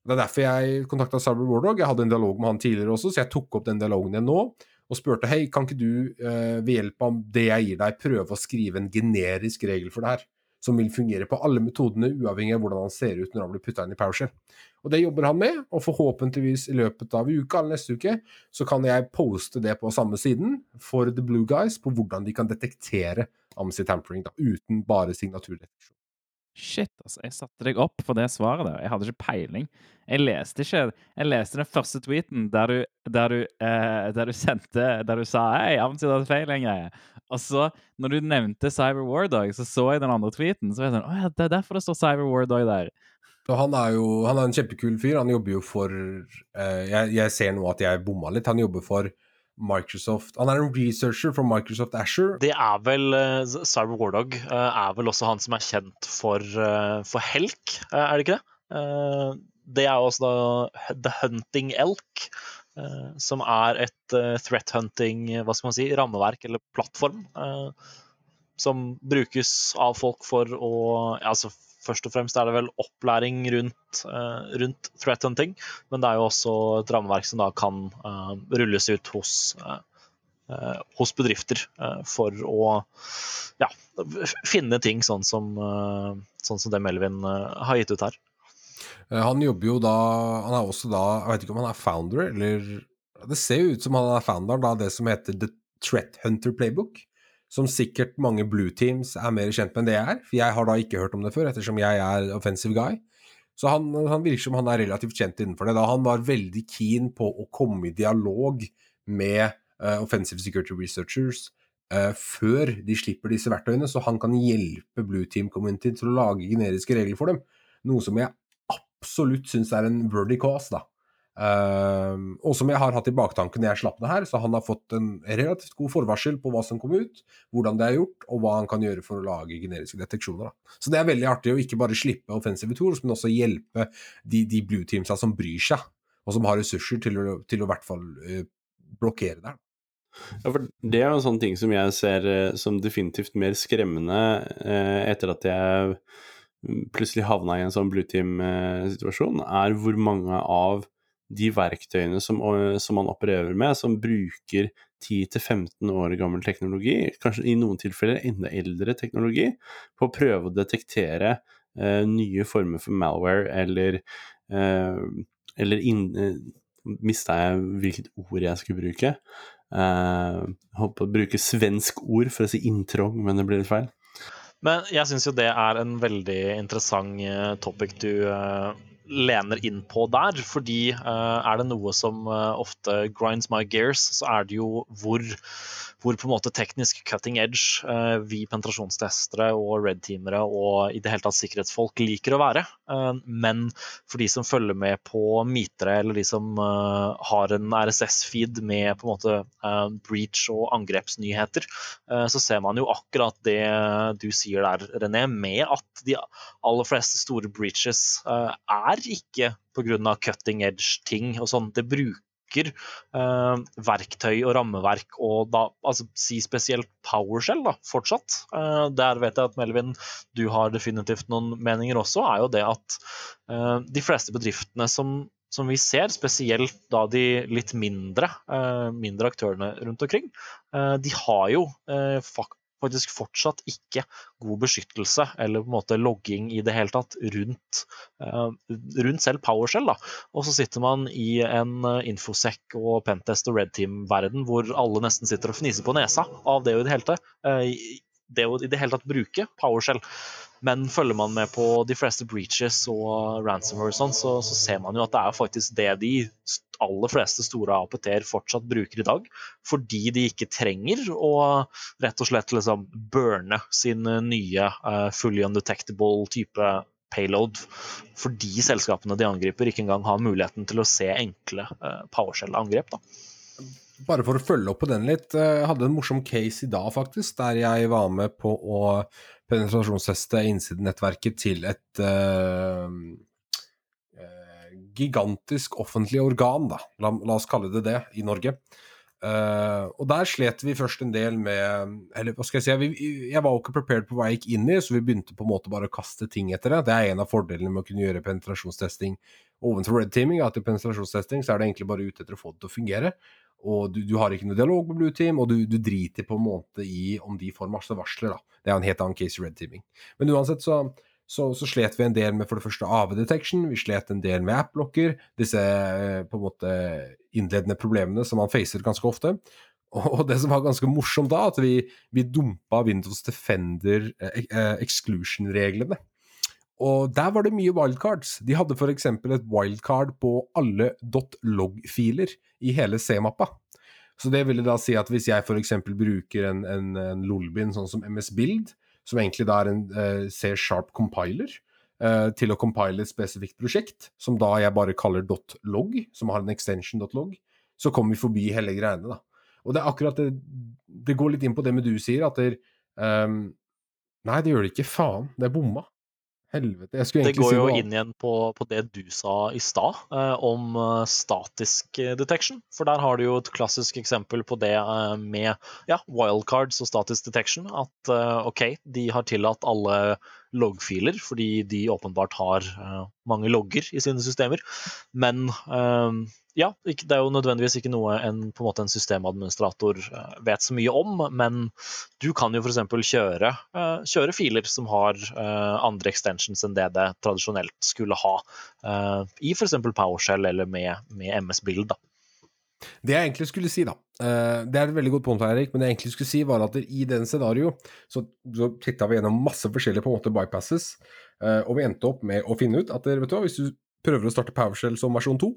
Det er derfor jeg kontakta Cyber Wardog. Jeg hadde en dialog med han tidligere også, så jeg tok opp den dialogen igjen nå og spurte hei, kan ikke du eh, ved hjelp av det jeg gir deg, prøve å skrive en generisk regel for det her? Som vil fungere på alle metodene, uavhengig av hvordan han ser ut når han blir putta inn i PowerShell. Og det jobber han med, og forhåpentligvis i løpet av uka eller neste uke så kan jeg poste det på samme siden for The Blue Guys på hvordan de kan detektere AMSI tampering da, uten bare signaturdeteksjon. Shit, altså. Jeg satte deg opp for det svaret der. Jeg hadde ikke peiling. Jeg leste ikke Jeg leste den første tweeten der du, der du, eh, der du sendte Der du sa 'Hei, Amnesty hadde feil', en greie. Og så, når du nevnte Cyber War Dog, så så jeg den andre tweeten. Så var jeg sånn Å ja, det er derfor det står Cyber War Dog der. Og han er jo han er en kjempekul fyr. Han jobber jo for eh, jeg, jeg ser nå at jeg bomma litt. Han jobber for Microsoft Han er en researcher for Microsoft Asher. Det er vel eh, Cyber Wardog eh, er vel også han som er kjent for, eh, for Helk, er det ikke det? Det er også da The Hunting Elk, som er et threat hunting hva skal man si, rammeverk eller plattform. som brukes av folk for å altså Først og fremst er det vel opplæring rundt, uh, rundt threat hunting, men det er jo også et rammeverk som da kan uh, rulles ut hos uh, hos bedrifter for å ja, finne ting sånn som, sånn som det Melvin har gitt ut her. Han jobber jo da Han er også da Jeg vet ikke om han er founder, eller Det ser jo ut som han er founder av det som heter The Threat Hunter Playbook. Som sikkert mange blue teams er mer kjent med enn det jeg er. For jeg har da ikke hørt om det før, ettersom jeg er offensive guy. Så han, han virker som han er relativt kjent innenfor det. Da han var veldig keen på å komme i dialog med uh, offensive security researchers uh, før de slipper disse verktøyene, så han kan hjelpe blue team community til å lage generiske regler for dem. Noe som jeg absolutt syns er en worthy cause, da. Ehm, og som jeg har hatt i baktanken når jeg slapp det her, så han har fått en relativt god forvarsel på hva som kom ut, hvordan det er gjort, og hva han kan gjøre for å lage generiske deteksjoner. Da. Så det er veldig artig å ikke bare slippe offensive tools, men også hjelpe de, de blue teamsa som bryr seg, og som har ressurser til å, til å i hvert fall uh, blokkere det. Ja, for det er jo en sånn ting som jeg ser uh, som definitivt mer skremmende eh, etter at jeg mm, plutselig havna i en sånn blue team-situasjon, er hvor mange av de verktøyene som, som man opererer med, som bruker 10-15 år gammel teknologi, kanskje i noen tilfeller enda eldre teknologi, på å prøve å detektere eh, nye former for malware eller eh, Eller inn, eh, mista jeg hvilket ord jeg skulle bruke. Eh, holdt på å bruke svensk ord for å si inntrong, men det blir litt feil. Men jeg syns jo det er en veldig interessant topic du lener inn på der. Fordi eh, er det noe som eh, ofte grinds my gears, så er det jo hvor, hvor på en måte teknisk cutting edge eh, vi penetrasjonstestere og red-teamere og i det hele tatt sikkerhetsfolk liker å være. Eh, men for de som følger med på mitere, eller de som eh, har en RSS-feed med på en måte eh, breach og angrepsnyheter, eh, så ser man jo akkurat det du sier der, René, med at de aller fleste store breaches eh, er ikke pga. cutting edge-ting og sånn. Det bruker eh, verktøy og rammeverk, og da altså, si spesielt PowerShell da, fortsatt. Eh, der vet jeg at Melvin, du har definitivt noen meninger også, er jo det at eh, de fleste bedriftene som som vi ser, spesielt da de litt mindre, eh, mindre aktørene rundt omkring, eh, de har jo eh, fak faktisk fortsatt ikke god beskyttelse eller på en måte logging i det hele tatt rundt, eh, rundt selv PowerShell. Da. Og så sitter man i en eh, infosec og Pentest og Red Team-verden hvor alle nesten sitter og fniser på nesa av det jo i det hele tatt, eh, det å i det hele tatt bruke PowerShell. Men følger man med på de fleste breaches og ransomware sånn, så, så ser man jo at det er faktisk det de aller fleste store APT-er fortsatt bruker i dag. Fordi de ikke trenger å rett og slett liksom burne sin nye uh, fully undetectable type payload. Fordi selskapene de angriper, ikke engang har muligheten til å se enkle uh, PowerShell-angrep. da. Bare for å følge opp på den litt, jeg hadde en morsom case i dag, faktisk, der jeg var med på å penetrasjonsteste innsidenettverket til et uh, uh, gigantisk offentlig organ, da. La, la, oss kalle det det, i Norge. Uh, og der slet vi først en del med Eller hva skal jeg si, vi, jeg var jo ikke prepared på hva jeg gikk inn i, så vi begynte på en måte bare å kaste ting etter det. Det er en av fordelene med å kunne gjøre penetrasjonstesting ovenfor red teaming, at i penetrasjonstesting så er det egentlig bare ute etter å få det til å fungere. Og du, du har ikke noe dialog med Blue Team, og du, du, driter på en måte i om de får masse varsler. da. Det er en helt annen case i red teaming. Men uansett så, så, så, slet vi en del med for det første AV detection, vi slet en del med app-blokker, disse på en måte innledende problemene som man facer ganske ofte. [LAUGHS] Og det som var ganske morsomt da, at vi, vi dumpa Windows Defender eh, exclusion-reglene. Og der var det mye wildcards. De hadde f.eks. et wildcard på alle .log-filer i hele C-mappa. Så det ville da si at hvis jeg f.eks. bruker en, en, en lolbin sånn som MS Build, som egentlig da er en uh, C-sharp compiler, uh, til å compile et spesifikt prosjekt, som da jeg bare kaller .log, som har en extension .log, så kommer vi forbi hele greiene, da. Og det er akkurat det Det går litt inn på det med du sier, at der, um, Nei, det gjør det ikke. Faen. Det er bomma. Helvete. Jeg skulle Det går jo inn igjen på, på det du sa i stad, eh, om eh, statisk eh, detection. For der har du jo et klassisk eksempel på det eh, med ja, wildcards og statisk detection. At eh, OK, de har tillatt alle loggfiler fordi de åpenbart har eh, mange logger i sine systemer. Men ja, det er jo nødvendigvis ikke noe en, en, måte en systemadministrator eh, vet så mye om, men du kan jo f.eks. Kjøre, eh, kjøre filer som har eh, andre extensions enn det det tradisjonelt skulle ha, i f.eks. PowerShell eller med, med MS-bild. Det jeg egentlig skulle si, da Det er et veldig godt punkt, Erik, men det jeg egentlig skulle si, var at i den scenario så, så titta vi gjennom masse forskjellige på en måte bypasses, og vi endte opp med å finne ut at vet du hvis du prøver å starte PowerShell som versjon 2,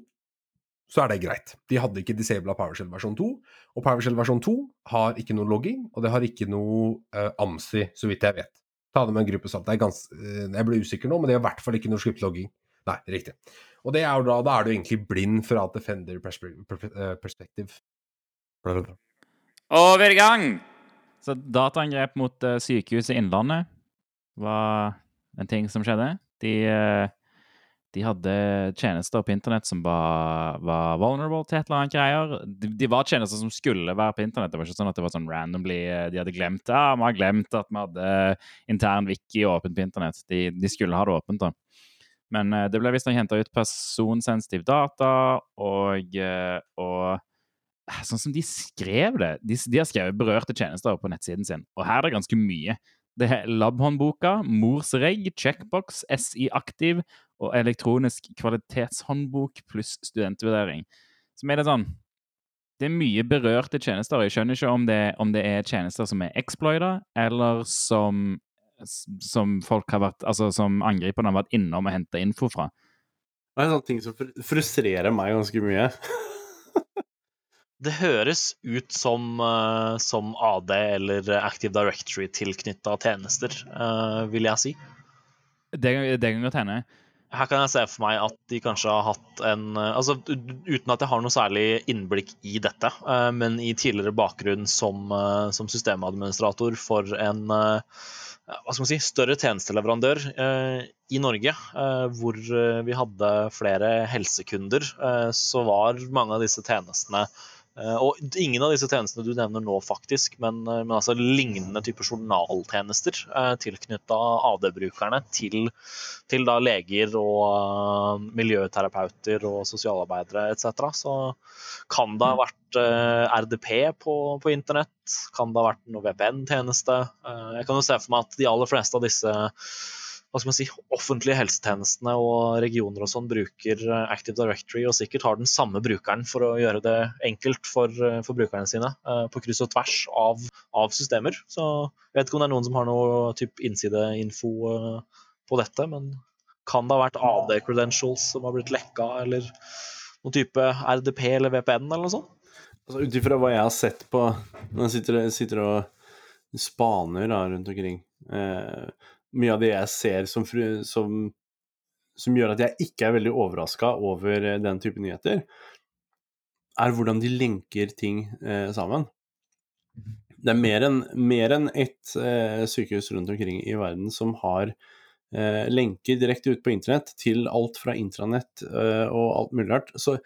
så er det greit. De hadde ikke disabla PowerShell versjon 2, og PowerShell versjon 2 har ikke noe logging, og det har ikke noe uh, AMSI, så vidt jeg vet. Ta det med en gruppe salt. Det er gans, eh, jeg ble usikker nå, men det er i hvert fall ikke noe skriptlogging. Nei, riktig. Og det er jo da, da er du egentlig blind fra defender perspektiv. Overgang! er i gang! Så dataangrep mot uh, sykehuset Innlandet var en ting som skjedde. De, uh, de hadde tjenester på internett som var, var, vulnerable til et eller annet greier. De, de, var tjenester som skulle være på internett. Det var ikke sånn at det var sånn randomly uh, De hadde glemt ja, vi har glemt at vi hadde intern wiki åpent på internett. De, de skulle ha det åpent. da. Men det ble visstnok henta ut personsensitiv data, og, og sånn som de skrev det De, de har skrevet berørte tjenester på nettsiden sin, og her er det ganske mye. Det er labhåndboka, Morsregg, Checkbox, SI Aktiv og elektronisk kvalitetshåndbok pluss studentvurdering. Som er det sånn Det er mye berørte tjenester. Jeg skjønner ikke om det, om det er tjenester som er exploida, eller som som folk har vært, altså som angriperne har vært innom og henta info fra. Det er en sånn ting som frustrerer meg ganske mye. [LAUGHS] det høres ut som, uh, som AD eller Active Directory tilknytta tjenester, uh, vil jeg si. Det, det kan godt hende. Her kan jeg se for meg at de kanskje har hatt en altså Uten at jeg har noe særlig innblikk i dette, uh, men i tidligere bakgrunn som, som systemadministrator for en hva skal man si, større tjenesteleverandør eh, i Norge, eh, hvor vi hadde flere helsekunder, eh, så var mange av disse tjenestene og ingen av disse tjenestene du nevner nå, faktisk, men, men altså lignende typer journaltjenester eh, tilknytta AD-brukerne til, til, da leger og miljøterapeuter og sosialarbeidere etc. Så kan det ha vært eh, RDP på, på, internett, kan det ha vært noe VPN-tjeneste. Eh, jeg kan jo se for meg at de aller fleste av disse hva skal man si, offentlige helsetjenestene og regioner og sånn bruker Active Directory og sikkert har den samme brukeren for å gjøre det enkelt for, for brukerne sine på kryss og tvers av, av, systemer. Så jeg vet ikke om det er noen som har noe type innsideinfo på dette, men kan det ha vært AD-credentials som har blitt lekka, eller noen type RDP eller VPN eller noe sånt? Altså, Ut ifra hva jeg har sett på når jeg sitter, sitter og spaner da, rundt omkring eh, mye av det jeg ser som, som, som gjør at jeg ikke er veldig overraska over eh, den type nyheter, er hvordan de lenker ting eh, sammen. Det er mer enn en ett eh, sykehus rundt omkring i verden som har eh, lenker direkte ut på internett til alt fra intranett eh, og alt mulig rart. Så,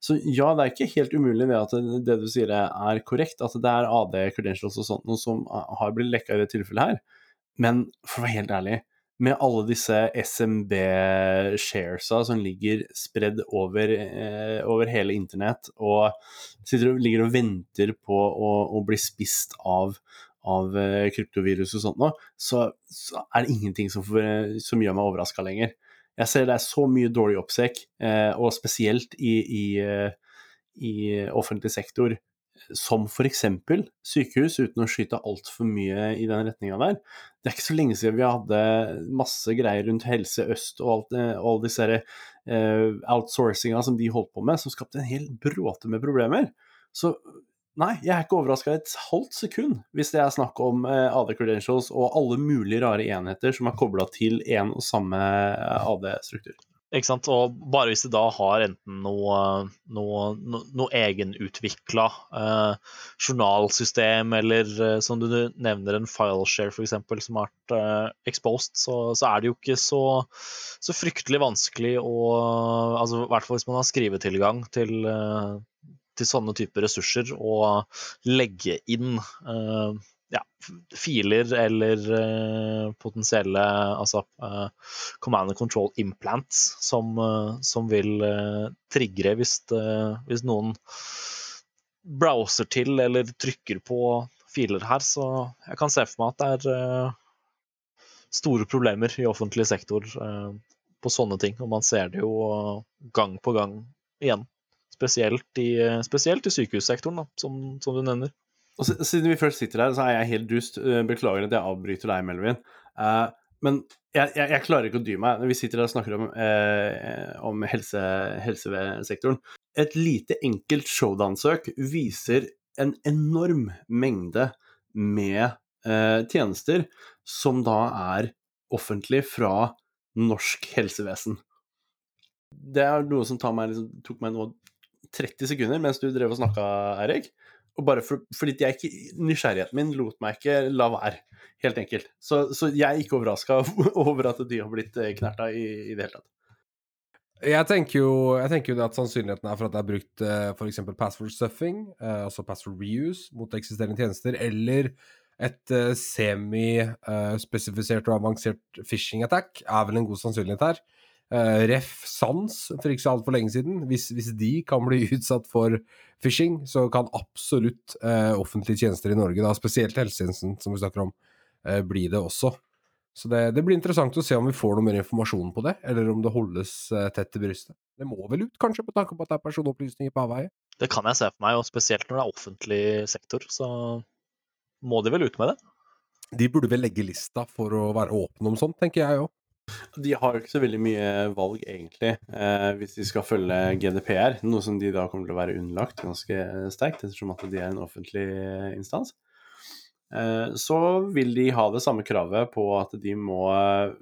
så, ja, det er ikke helt umulig det at det, det du sier er korrekt, at det er AD credentials og sånt noe som har blitt lekka i det tilfellet her. Men for å være helt ærlig, med alle disse SMB-sharesa som ligger spredd over, eh, over, hele internett, og sitter og ligger og venter på å, å bli spist av, av eh, kryptovirus og sånt nå, så, så, er det ingenting som, for, som gjør meg overraska lenger. Jeg ser det er så mye dårlig oppsek, eh, og spesielt i, i, eh, i offentlig sektor, som f.eks. sykehus, uten å skyte altfor mye i den retninga der. Det er ikke så lenge siden vi hadde masse greier rundt Helse Øst og alt, og alle disse uh, outsourcinga som de holdt på med, som skapte en hel bråte med problemer. Så nei, jeg er ikke overraska et halvt sekund hvis det er snakk om uh, AD credentials og alle mulige rare enheter som er kobla til én og samme AD-struktur. Og bare hvis de da har enten noe, noe, no, noe egenutvikla eh, journalsystem, eller eh, som du nevner, en fileshare f.eks., som har vært eh, exposed, så, så, er det jo ikke så, så fryktelig vanskelig å altså, I hvert fall hvis man har skrivetilgang til, eh, til sånne typer ressurser, å legge inn eh, ja, filer eller uh, potensielle altså, uh, command and control implants som, uh, som vil trigge hvis, hvis, noen browser til eller trykker på filer her. Så jeg kan se for meg at det er store problemer i offentlig sektor på sånne ting. Og man ser det jo gang på gang igjen. Spesielt i, spesielt i sykehussektoren, da, som, som du nevner. Og Siden vi først sitter her, så er jeg helt dust. Eh, beklager at jeg avbryter deg, Melvin. Uh, men jeg, jeg, jeg, klarer ikke å dy meg når vi sitter her og snakker om, uh, om helse, helsesektoren. Et lite, enkelt showdown-søk viser en enorm mengde med uh, tjenester som da er offentlig fra norsk helsevesen. Det er noe som meg, liksom, tok meg nå 30 sekunder mens du drev og snakka, Eirik. Og bare for, fordi jeg ikke, nysgjerrigheten min lot meg ikke la være, helt enkelt. Så, så jeg er ikke overraska [LAUGHS] over at de har blitt eh, knerta i, i det hele tatt. Jeg tenker, jo, jeg tenker jo at sannsynligheten er for at det er brukt uh, eh, f.eks. password stuffing, uh, altså password reuse, mot eksisterende tjenester, eller et semi-spesifisert og avansert phishing attack, er vel en god sannsynlighet her. Uh, Ref Sans for ikke så altfor lenge siden. Hvis, hvis, de kan bli [LAUGHS] utsatt for phishing, så kan absolutt uh, offentlige tjenester i Norge, da, spesielt helsetjenesten som vi snakker om, uh, bli det også. Så det, det, blir interessant å se om vi får noe mer informasjon på det, eller om det holdes tett til brystet. Det må vel ut, kanskje, på tanke på at det er personopplysninger på avveie? Det kan jeg se for meg, og spesielt når det er offentlig sektor, så må de vel ut med det? De burde vel legge lista for å være åpne om sånt, tenker jeg òg. De har jo ikke så veldig mye valg, egentlig, eh, hvis de skal følge GDPR, noe som de da kommer til å være underlagt ganske sterkt, ettersom at de er en offentlig instans. Eh, så vil de ha det samme kravet på at de må eh,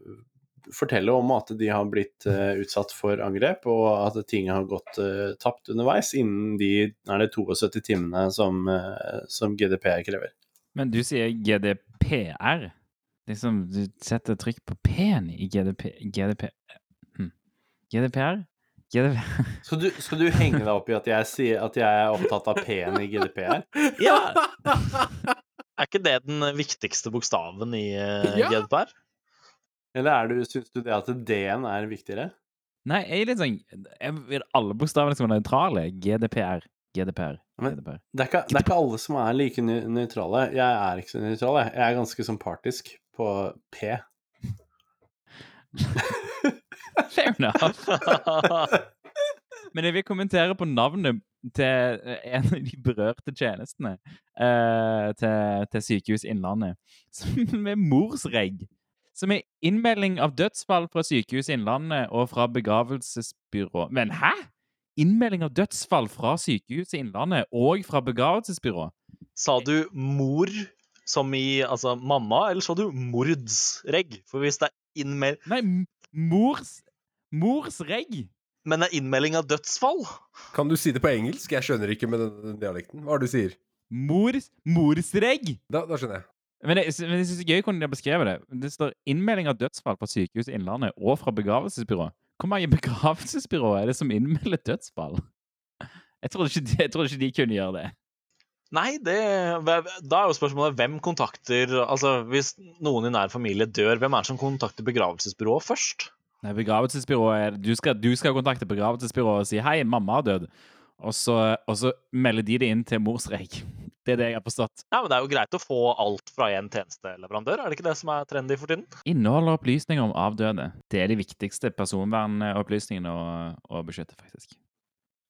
fortelle om at de har blitt eh, utsatt for angrep, og at ting har gått tapt underveis innen de er det 72 timene som, som GDPR krever. Men du sier GDPR? Liksom, du setter trykk på P-en i GDP, GDP hm. GDPR? GDPR. [LAUGHS] Skal du, skal du, henge deg opp i at jeg sier at jeg er opptatt av P-en i GDPR? Ja! [LAUGHS] Er ikke det den viktigste bokstaven i uh, ja. GDPR? Eller du, syns du det at D-en er viktigere? Nei, jeg er litt sånn Jeg vil alle bokstavene som er nøytrale. GDPR. GDPR. GDPR. Det, er ikke, det, er ikke, alle som er like nøytrale. Jeg er ikke så nøytral, jeg. Jeg er ganske sånn partisk på P. [LAUGHS] Fair enough. [LAUGHS] Men jeg vil kommentere på navnet til en av de berørte tjenestene uh, til, til Sykehus Innlandet, som [LAUGHS] er morsregg. Som er innmelding av dødsfall fra Sykehus Innlandet og fra begravelsesbyrå. Men hæ?! Innmelding av dødsfall fra Sykehuset Innlandet og fra begravelsesbyrå? Sa du mor som i altså mamma, eller så du mordsregg? For hvis det er innmel... Nei, mors Morsregg! Men det er innmelding av dødsfall? Kan du si det på engelsk? Jeg skjønner ikke med den, den dialekten. Hva er det du sier? Mors Morsregg! Da, da skjønner jeg. Men jeg, men jeg synes det er gøy hvordan de har beskrevet det. Det står 'innmelding av dødsfall fra Sykehuset Innlandet og fra begravelsesbyrå'. Hvor mange [LAUGHS] begravelsesbyråer er det som innmelder dødsfall? Jeg trodde ikke, jeg tror ikke de kunne gjøre det. Nei, det, da er jo spørsmålet hvem kontakter Altså, Hvis noen i nær familie dør, hvem er det som kontakter begravelsesbyrået først? Nei, begravelsesbyrået er, du, skal, du skal kontakte begravelsesbyrået og si 'hei, mamma har dødd', og så, og så melder de det inn til morsreik. [LAUGHS] Det er det jeg har forstått. Ja, men Det er jo greit å få alt fra en tjenesteleverandør, er det ikke det som er trendy for tiden? Inneholder opplysninger om avdøde. Det er de viktigste personvernopplysningene å, å beskytte, faktisk.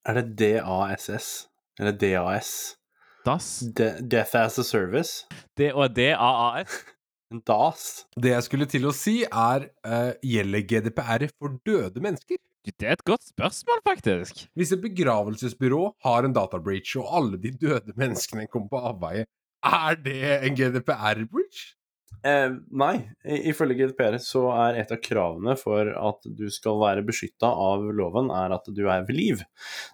Er det DASS? Eller DAS? DAS? De Death as a Service. Det og DAAS? DAS. Det jeg skulle til å si, er uh, gjelder GDPR for døde mennesker? Det er et godt spørsmål, faktisk. Hvis et begravelsesbyrå har en databreach, og alle de døde menneskene kommer på avveie, er det en GDPR-breach? Eh, nei, I- ifølge GDPR så er et av kravene for at du skal være beskytta av loven, er at du er ved liv.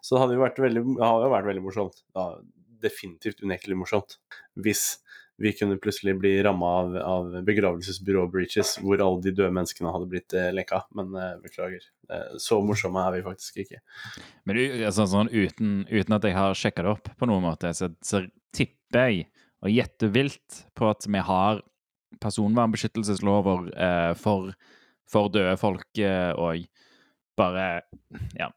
Så det hadde jo vært veldig, det hadde vært veldig morsomt, ja, definitivt unektelig morsomt, hvis vi kunne plutselig bli ramma av, av begravelsesbyrå-breaches hvor alle de døde menneskene hadde blitt eh, leka. Men eh, beklager, eh, så morsomme er vi faktisk ikke. Men altså, sånn, uten, uten at jeg har sjekka det opp på noen måte, så, så tipper jeg og gjetter vilt på at vi har personvernbeskyttelseslover eh, for, for døde folk eh, og bare Ja.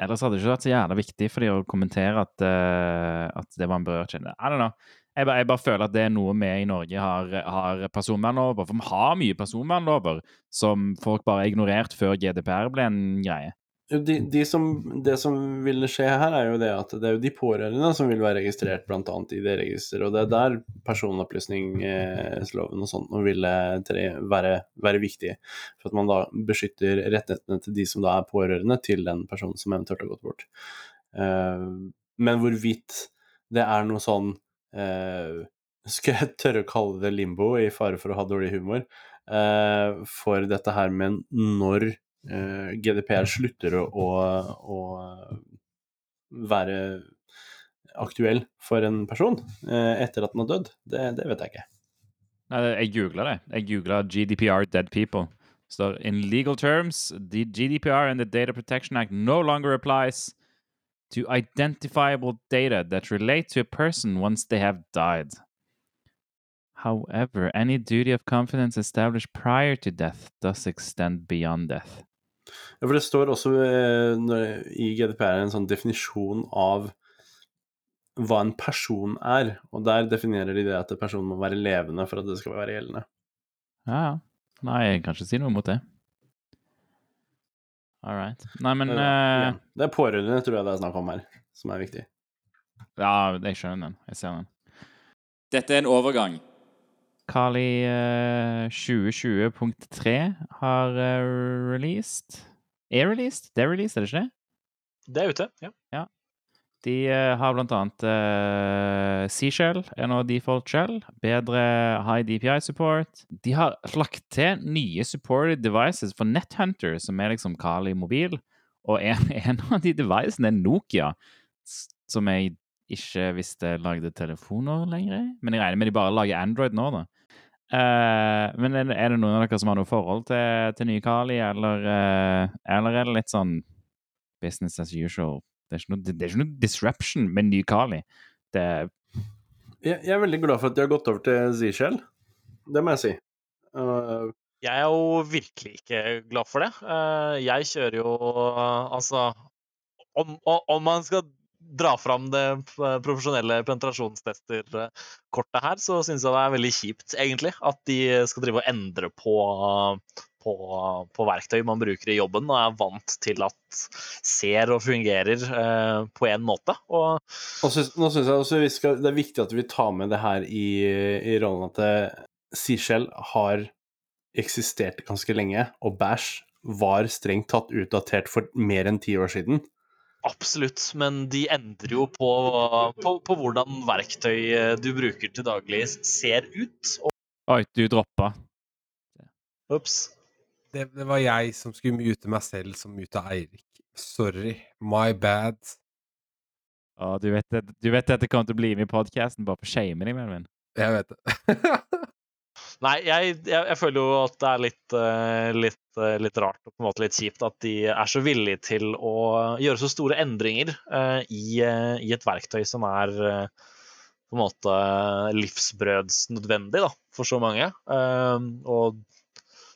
Ellers hadde det ikke vært så jævla viktig for de å kommentere at, uh, at det var en berørt kjenne. I don't know. Jeg bare, jeg bare føler at det er noe vi i Norge har, har personvernlover. For vi har mye personvernlover som folk bare har ignorert før GDPR ble en greie. De, de som, det som vil skje her, er jo det at det er jo de pårørende som vil være registrert bl.a. i det registeret. Og det er der personopplysningsloven og sånt og ville tre, være, være viktig. For at man da beskytter rettighetene til de som da er pårørende til den personen som eventuelt har gått bort. Eh, men hvorvidt det er noe sånn eh, Skal jeg tørre å kalle det limbo, i fare for å ha dårlig humor, eh, for dette her med når eh, GDPR slutter å, å, å være aktuell for en person eh, etter at den har dødd, det, det vet jeg ikke. Nei, jeg googla det. Jeg googla GDPR dead people. Så in legal terms, the GDPR and the Data Protection Act no longer applies to identifiable data that relate to a person once they have died. However, any duty of confidence established prior to death does extend beyond death. Ja, for det står også eh, i GDPR en sånn definisjon av hva en person er, og der definerer de det at personen må være levende for at det skal være gjeldende. Ja, ja. Nei, jeg kan ikke si noe mot det. All right. Nei, men ja, ja. Det er pårørende, tror jeg det er snakk om her, som er viktig. Ja, jeg skjønner den. Jeg ser den. Dette er en overgang. Kali eh, 2020.3 har eh, released Er released? Det er released, er det ikke det? Det er ute, ja. De eh, har blant annet uh, Seashell er nå default shell. Bedre high DPI support. De har lagt til nye supported devices for NetHunter, som er liksom Kali mobil. Og en, [LAUGHS] en av de devicene er Nokia, som som jeg ikke visste lagde telefoner lenger. Men jeg regner med de bare lager Android nå, da. Uh, men er, det- er det noen av dere som har noe forhold til, til nye Kali, eller, uh, eller er det litt sånn business as usual? Det er ikke noe, det er ikke noe disruption med ny Kali. Det Jeg, jeg er veldig glad for at de har gått over til Z-Shell, det må jeg si. Uh, Jeg er jo virkelig ikke glad for det. Eh, Jeg kjører jo Altså Om, om man skal dra fram det profesjonelle penetrasjonstester-kortet her, så syns jeg det er veldig kjipt, egentlig, at de skal drive og endre på, på, på verktøy man bruker i jobben, og er vant til at ser og fungerer eh, på én måte. Og Og synes, nå syns jeg også skal, det er viktig at vi tar med det her i, i rollen at eh, Seashell har eksistert ganske lenge, og Bash var strengt tatt utdatert for mer enn ti år siden. Absolutt, men de endrer jo på, på, på hvordan verktøy eh, du bruker til daglig ser ut. Og, Oi, du droppa. ups. Det, det var jeg som skulle mute meg selv som muta Eirik. Sorry. My bad. Å, du vet, det- du vet at det kommer til å bli med i podkasten bare for å shame deg, Jeg vet det. [LAUGHS] Nei, jeg, jeg, jeg føler jo at det er litt, eh, litt, eh, litt rart og på en måte litt kjipt at de er så villige til å gjøre så store endringer uh, i, i et verktøy som er uh, på en måte livsbrødsnødvendig for så mange. Og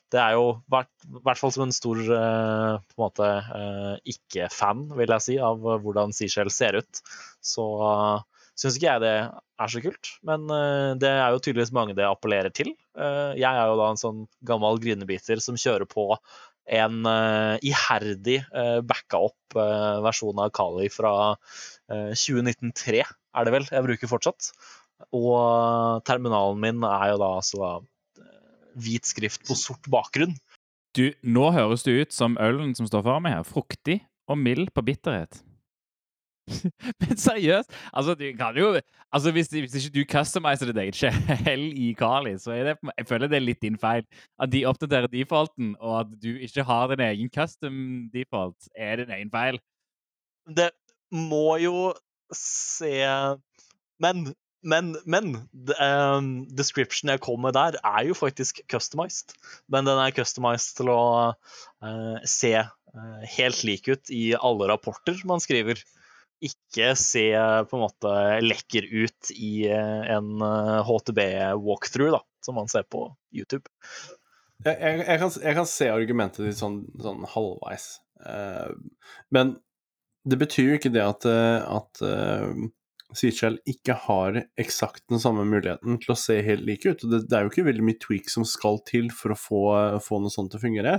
det er jo i hvert, fall som en stor på en måte ikke-fan, vil jeg si, av hvordan Seashell ser ut. Så uh, syns ikke jeg det er så kult, men eh, det er jo tydeligvis mange det appellerer til. Eh, jeg er jo da en sånn gammel grinebiter som kjører på en eh, iherdig backa opp versjon av Kali fra uh, 2019-3, er det vel, jeg bruker fortsatt. Og terminalen min er jo da altså hvit skrift på sort bakgrunn. Du, nå høres du ut som ølen som står for meg her. Fruktig og mild på bitterhet. [LAUGHS] Men seriøst, altså du kan jo Altså hvis, hvis ikke du customiser ditt eget shell i Kali, så det Jeg føler det er litt din feil. At de oppdaterer defaulten, og at du ikke har din egen custom default, er din egen feil. Det må jo se Men, men, men ehm, Description jeg kom med der, er jo faktisk customized. Men den er customized til å uh, se uh, helt lik ut i alle rapporter man skriver. Ikke se på en måte lekker ut i eh, en eh, HTB-walkthrough, da, som man ser på YouTube. Jeg, jeg, jeg, kan, jeg kan se argumentet ditt sånn, sånn halvveis. uh, men det betyr jo ikke det at, eh, at uh, Seashell ikke har eksakt den samme muligheten til å se helt like ut. Det, det er jo ikke veldig mye tweak som skal til for å få, få noe sånt til å fungere.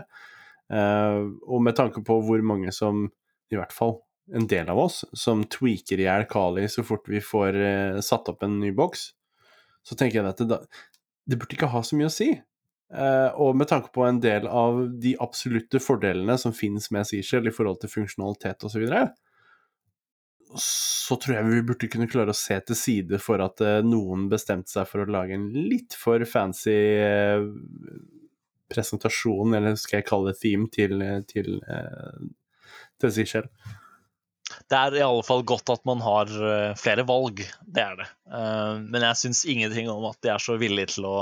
Uh, og med tanke på hvor mange som, i hvert fall en del av oss, som tweaker i hjel Kali så fort vi får eh, satt opp en ny boks, så tenker jeg at det, det burde ikke ha så mye å si. Eh, og med tanke på en del av de absolutte fordelene som finnes med Seashell i forhold til funksjonalitet osv., så, videre, så tror jeg vi burde kunne klare å se til side for at eh, noen bestemte seg for å lage en litt for fancy eh, presentasjon, eller skal jeg kalle det theme, til, til, eh, til Seashell. Det er i alle fall godt at man har eh, flere valg, det er det. Eh, Men jeg syns ingenting om at de er så villige til å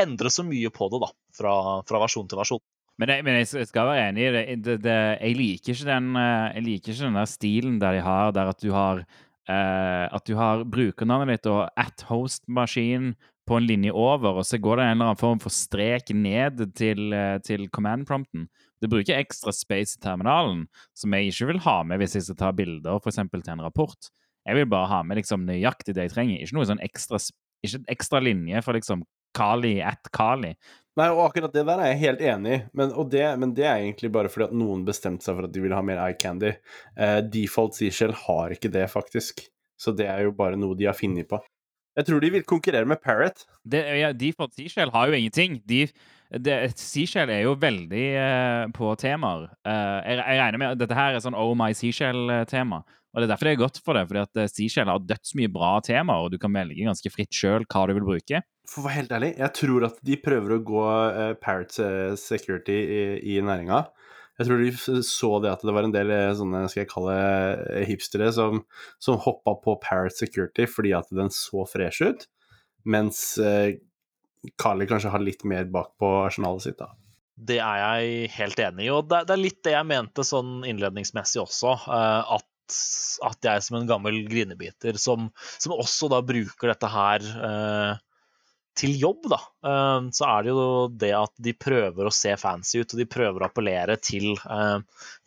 endre så mye på det, da, fra, fra versjon til versjon. Men jeg, men jeg skal være enig i det. det, det jeg, liker den, eh, jeg liker ikke den der stilen der de har der at du har eh, at du har brukernavnet ditt og at host-maskin på en linje over, og så går det en eller annen form for strek ned til, til command-prompten. Det bruker ekstra space i terminalen, som jeg ikke vil ha med hvis jeg skal ta bilder for eksempel, til en rapport. Jeg vil bare ha med liksom, nøyaktig det jeg trenger. Ikke noe sånn ekstra, ikke en ekstra linje for liksom Kali at Kali. Nei, og akkurat det der er jeg helt enig i, men, det, men det er egentlig bare fordi at noen bestemte seg for at de vil ha mer eye candy. Uh, default Seashell har ikke det, faktisk. Så det er jo bare noe de har funnet på. Jeg tror de vil konkurrere med Parrot. Det, ja, Default Seashell har jo ingenting. De, Seashell er jo veldig eh, på temaer. Eh, jeg, jeg regner med at dette her er sånn Oh my Seashell-tema. Og det er derfor det er godt for det, fordi at eh, Seashell har dødsmye bra temaer, og du kan velge ganske fritt sjøl hva du vil bruke. For å være helt ærlig, jeg tror at de prøver å gå eh, Parrot eh, security i, i næringa. Jeg tror de så det at det var en del eh, sånne, skal jeg kalle eh, hipstere, som, som hoppa på Parrot security fordi at den så fresh ut, mens uh, Kali kanskje har litt mer bak på arsenalet sitt, da. Det er jeg helt enig i, og det, det er litt det jeg mente sånn innledningsmessig også. eh, at, at jeg som en gammel grinebiter, som, som også da bruker dette her eh, til jobb, da, eh, så er det jo det at de prøver å se fancy ut, og de prøver å appellere til eh,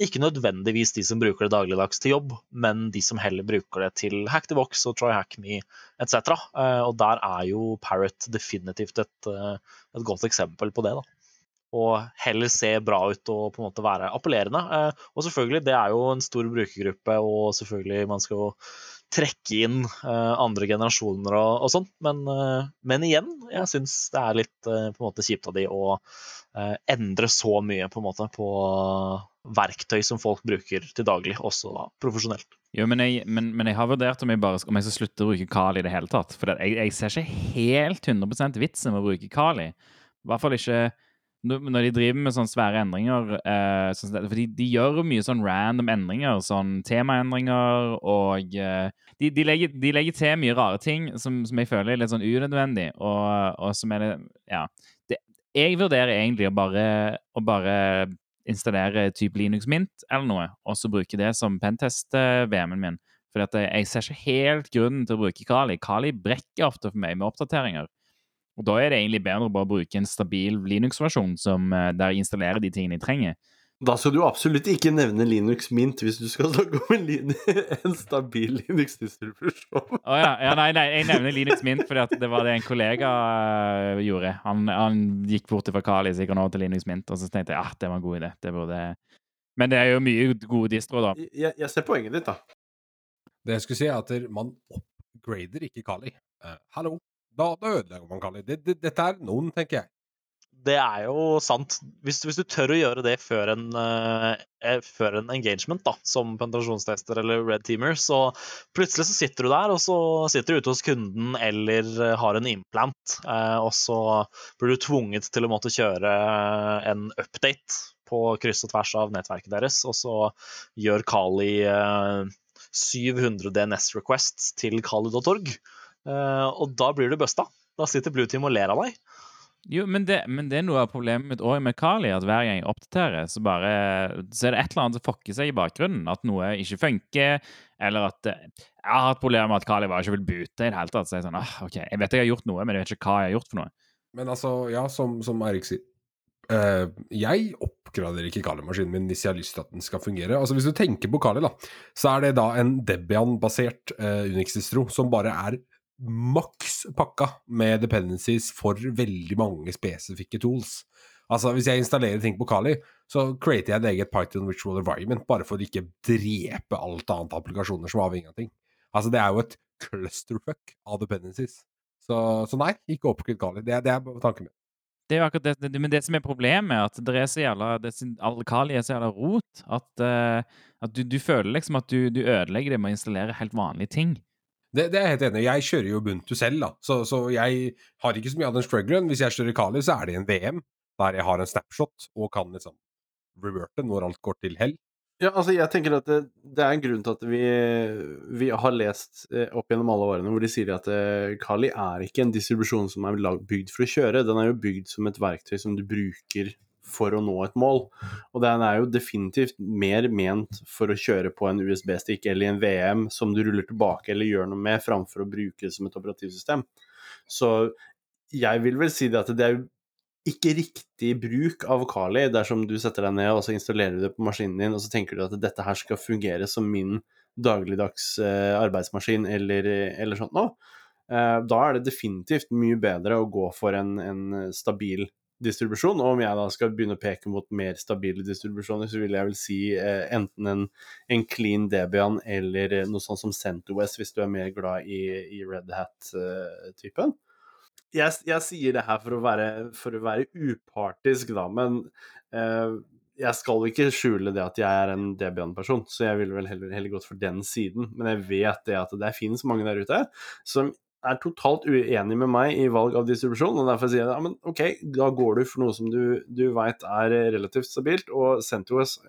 ikke nødvendigvis de som bruker det dagligdags til jobb, men de som heller bruker det til Hack the Box og Try Hack Me etc. Eh, og der er jo Parrot definitivt et, et godt eksempel på det. da og heller se bra ut og på en måte være appellerende. Og selvfølgelig, det er jo en stor brukergruppe, og selvfølgelig man skal jo trekke inn eh, andre generasjoner og, og sånn, men, eh, men igjen, jeg syns det er litt eh, på en måte kjipt av de å endre så mye på en måte på verktøy som folk bruker til daglig, også da profesjonelt. Jo, men jeg, men, men jeg har vurdert om jeg, bare, om jeg skal slutte å bruke Kali i det hele tatt. For jeg, jeg ser ikke helt 100% vitsen med å bruke Kali. I hvert fall ikke når de driver med sånne svære endringer. Eh, sånn, for de, de gjør mye sånn random endringer, sånn temaendringer, og eh, de, de, legger, de legger til mye rare ting som, som jeg føler er litt sånn unødvendig, og, og som er det Ja. Det, jeg vurderer egentlig å bare, å bare installere type Linux Mint eller noe, og så bruke det som pentest-VM-en min. For jeg ser ikke helt grunnen til å bruke Kali. Kali brekker ofte for meg med oppdateringer. Og da er det egentlig bedre å bare bruke en stabil Linux-versjon eh, der jeg installerer de tingene jeg trenger. Da skal du absolutt ikke nevne Linux Mint hvis du skal [LAUGHS] snakke om en, lin [LAUGHS] en stabil Linux-distribusjon. [LAUGHS] Å ja, ja nei, nei, jeg nevner Linux Mint fordi at det var det en kollega uh, gjorde. Han, han gikk bort fra Kali sikkert nå til Linux Mint, og så tenkte jeg at ah, det var en god idé. Det burde... Men det er jo mye gode distro, da. Jeg, jeg ser poenget ditt, da. Det jeg skulle si, er at man upgrader ikke Kali. Eh, hallo, da, da ødelegger man Kali. Det, det, dette er noen, tenker jeg. det er jo sant. Hvis, hvis du tør å gjøre det før en, eh, før en engagement, da, som penetrasjonstester eller red teamer, så plutselig så sitter du der, og så sitter du ute hos kunden eller eh, har en implant, eh, og så blir du tvunget til å måtte kjøre en update på kryss og tvers av nettverket deres, og så gjør Kali eh, 700 DNS requests til kali.org, eh, og da blir du busta. Da sitter Blue Team og ler av deg. Jo, men det, men det er noe av problemet mitt òg med Kali, at hver gang jeg oppdaterer, så, bare, så er det et eller annet som fucker seg i bakgrunnen. At noe ikke funker, eller at eh, Jeg har hatt problemer med at Kali bare ikke vil bute i det hele tatt. Så jeg er sånn, ah, ok, jeg vet jeg har gjort noe, men jeg vet ikke hva jeg har gjort for noe. Men altså, ja, som, som Eirik sier. eh, jeg oppgraderer ikke Kali-maskinen min hvis jeg har lyst til at den skal fungere. Altså Hvis du tenker på Kali, da, så er det da en Debian-basert uh, Unix-distro som bare er maks pakka med dependencies for veldig mange spesifikke tools. Altså, Hvis jeg installerer ting på Kali, så creater jeg et eget Python Ritual Environment bare for å ikke drepe alt annet applikasjoner som er av ting. Altså, Det er jo et clusterfuck av dependencies. Så, så nei, ikke oppgradert Kali. Det, det er tanken min. Det er jo akkurat det, men det som er problemet, er at det er så jævla, det, all Kali er så jævla rot at, eh, at du, du føler liksom at du, du ødelegger det med å installere helt vanlige ting. Det, det er jeg helt enig i. Jeg kjører jo Ubuntu selv, da. Så, så jeg har ikke så mye av den strugglen. Hvis jeg kjører Kali, så er det en VM der jeg har en snapshot og kan liksom reverte når alt går til hell. Ja, altså jeg tenker at det, det er en grunn til at vi, vi har lest eh, opp gjennom alle årene hvor de sier at eh, Kali er ikke en distribusjon som er bygd for å kjøre, den er jo bygd som et verktøy som du bruker for å nå et mål. Og den er jo definitivt mer ment for å kjøre på en USB-stick eller i en VM som du ruller tilbake eller gjør noe med, framfor å bruke det som et operativsystem. Så jeg vil vel si det at det er ikke riktig bruk av Kali dersom du setter deg ned og så installerer du det på maskinen din, og så tenker du at dette her skal fungere som min dagligdags eh, arbeidsmaskin eller, eller sånt noe. Eh, da er det definitivt mye bedre å gå for en, en stabil distribusjon. Og om jeg da skal begynne å peke mot mer stabile distribusjoner, så vil jeg vel si eh, enten en, en clean Debian eller eh, noe sånt som CentOS, hvis du er mer glad i, i Red Hat-typen jeg, jeg, sier det her for å være, for å være upartisk, da, men eh, jeg skal ikke skjule det at jeg er en Debian-person, så jeg ville vel heller, heller, gått for den siden. Men jeg vet det at det finnes mange der ute som er totalt uenig med meg i valg av distribusjon, og derfor sier jeg ja, men ok, da går du for noe som du, du veit er relativt stabilt, og CentOS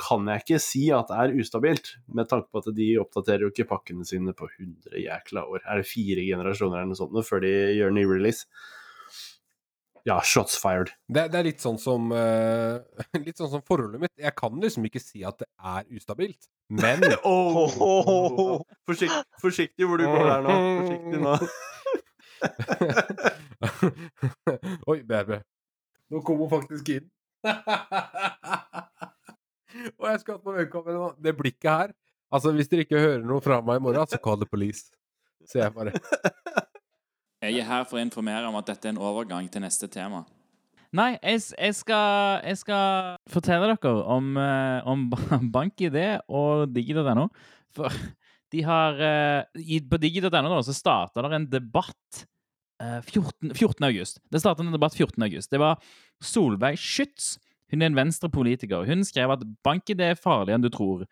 kan jeg ikke si at det er ustabilt, med tanke på at de oppdaterer jo ikke pakkene sine på 100 jækla år. Er det fire generasjoner eller noe sånt før de gjør ny release? Ja, shots fired. Det, det er litt sånn som uh, [LAUGHS] Litt sånn som forholdet mitt. Jeg kan liksom ikke si at det er ustabilt, men oh, oh, oh, Forsikt, Forsiktig hvor du går der nå. Forsiktig nå. [LAUGHS] Oi, BRB. Nå kom hun faktisk inn. [LAUGHS] Og jeg skal på velkommen nå. Det blikket her Altså, hvis dere ikke hører noe fra meg i morgen, så call the police. Så jeg bare. Jeg er her for å informere om at dette er en overgang til neste tema. Nei, jeg, jeg, skal, jeg skal, fortelle dere om, uh, om BankID og Digi.no. For de har uh, På Digi.no så starta det en debatt uh, 14, 14. august. Det starta en debatt 14. august. Det var Solveig Schytz. Hun er en venstrepolitiker. Hun skrev at BankID er farligere enn du tror.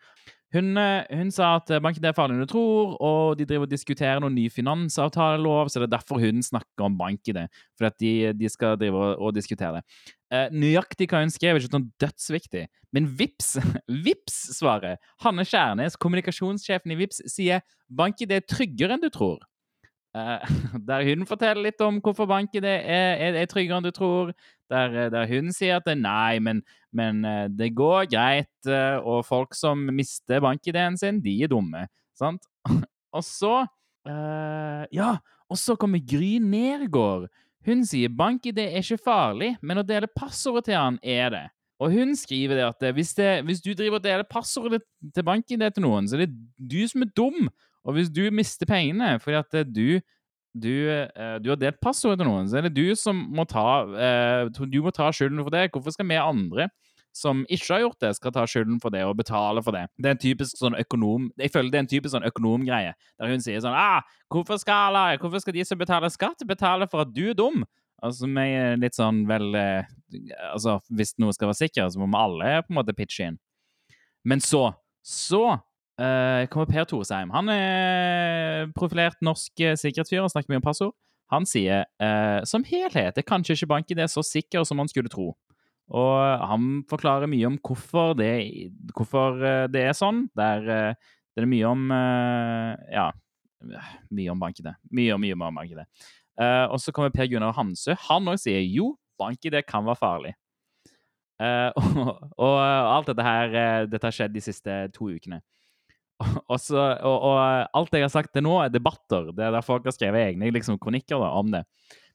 Hun, hun, sa at BankID er farligere enn du tror, og de driver og diskuterer noen ny finansavtalelov, så det er derfor hun snakker om BankID. For at de, de skal drive og, og diskutere det. Eh, nøyaktig hva hun skrev, er ikke sånn dødsviktig. Men Vips, [LAUGHS] Vips svarer. Hanne Skjærnes, kommunikasjonssjefen i Vips, sier BankID er tryggere enn du tror. Eh, [LAUGHS] der hun forteller litt om hvorfor BankID er, er, er tryggere enn du tror. Der, der, hun sier at nei, men, men det går greit, og folk som mister bankideen sin, de er dumme. Sant? [LAUGHS] Og så uh, Ja, og så kommer Gry Nergård. Hun sier bankidé er ikke farlig, men å dele passordet til han er det. Og hun skriver det at hvis, det, hvis du driver og deler passordet til bankidé til noen, så er det du som er dum. Og hvis du mister pengene fordi at du du, uh, du, har delt passordet til noen, så er det du som må ta, uh, du må ta skylden for det. Hvorfor skal vi andre som ikke har gjort det, skal ta skylden for det og betale for det? Det er en typisk sånn økonom, Jeg føler det er en typisk sånn økonomgreie, der hun sier sånn ah, hvorfor skal, hvorfor skal de som betaler skatt, betale for at du er dum? Altså, vi er litt sånn vel eh, Altså, hvis noe skal være sikkert, så må vi alle på en måte pitche inn. Men så, så eh, kommer Per Toresheim. Han er profilert norsk eh, sikkerhetsfyr og snakker mye om passord. Han sier uh, som helhet er kanskje ikke BankID så sikker som man skulle tro. Og han forklarer mye om hvorfor det, hvorfor det er sånn. Der, uh, det er mye om uh, Ja, mye om BankID. Mye og mye om BankID. Uh, og så kommer Per Gunnar Hamsø. Han òg sier jo, BankID kan være farlig. [LAUGHS] Og, alt dette her Dette har skjedd de siste to ukene. [LAUGHS] Og, så, og, og alt jeg har sagt til nå, er debatter. Det er der folk har skrevet egne liksom, kronikker da, om det.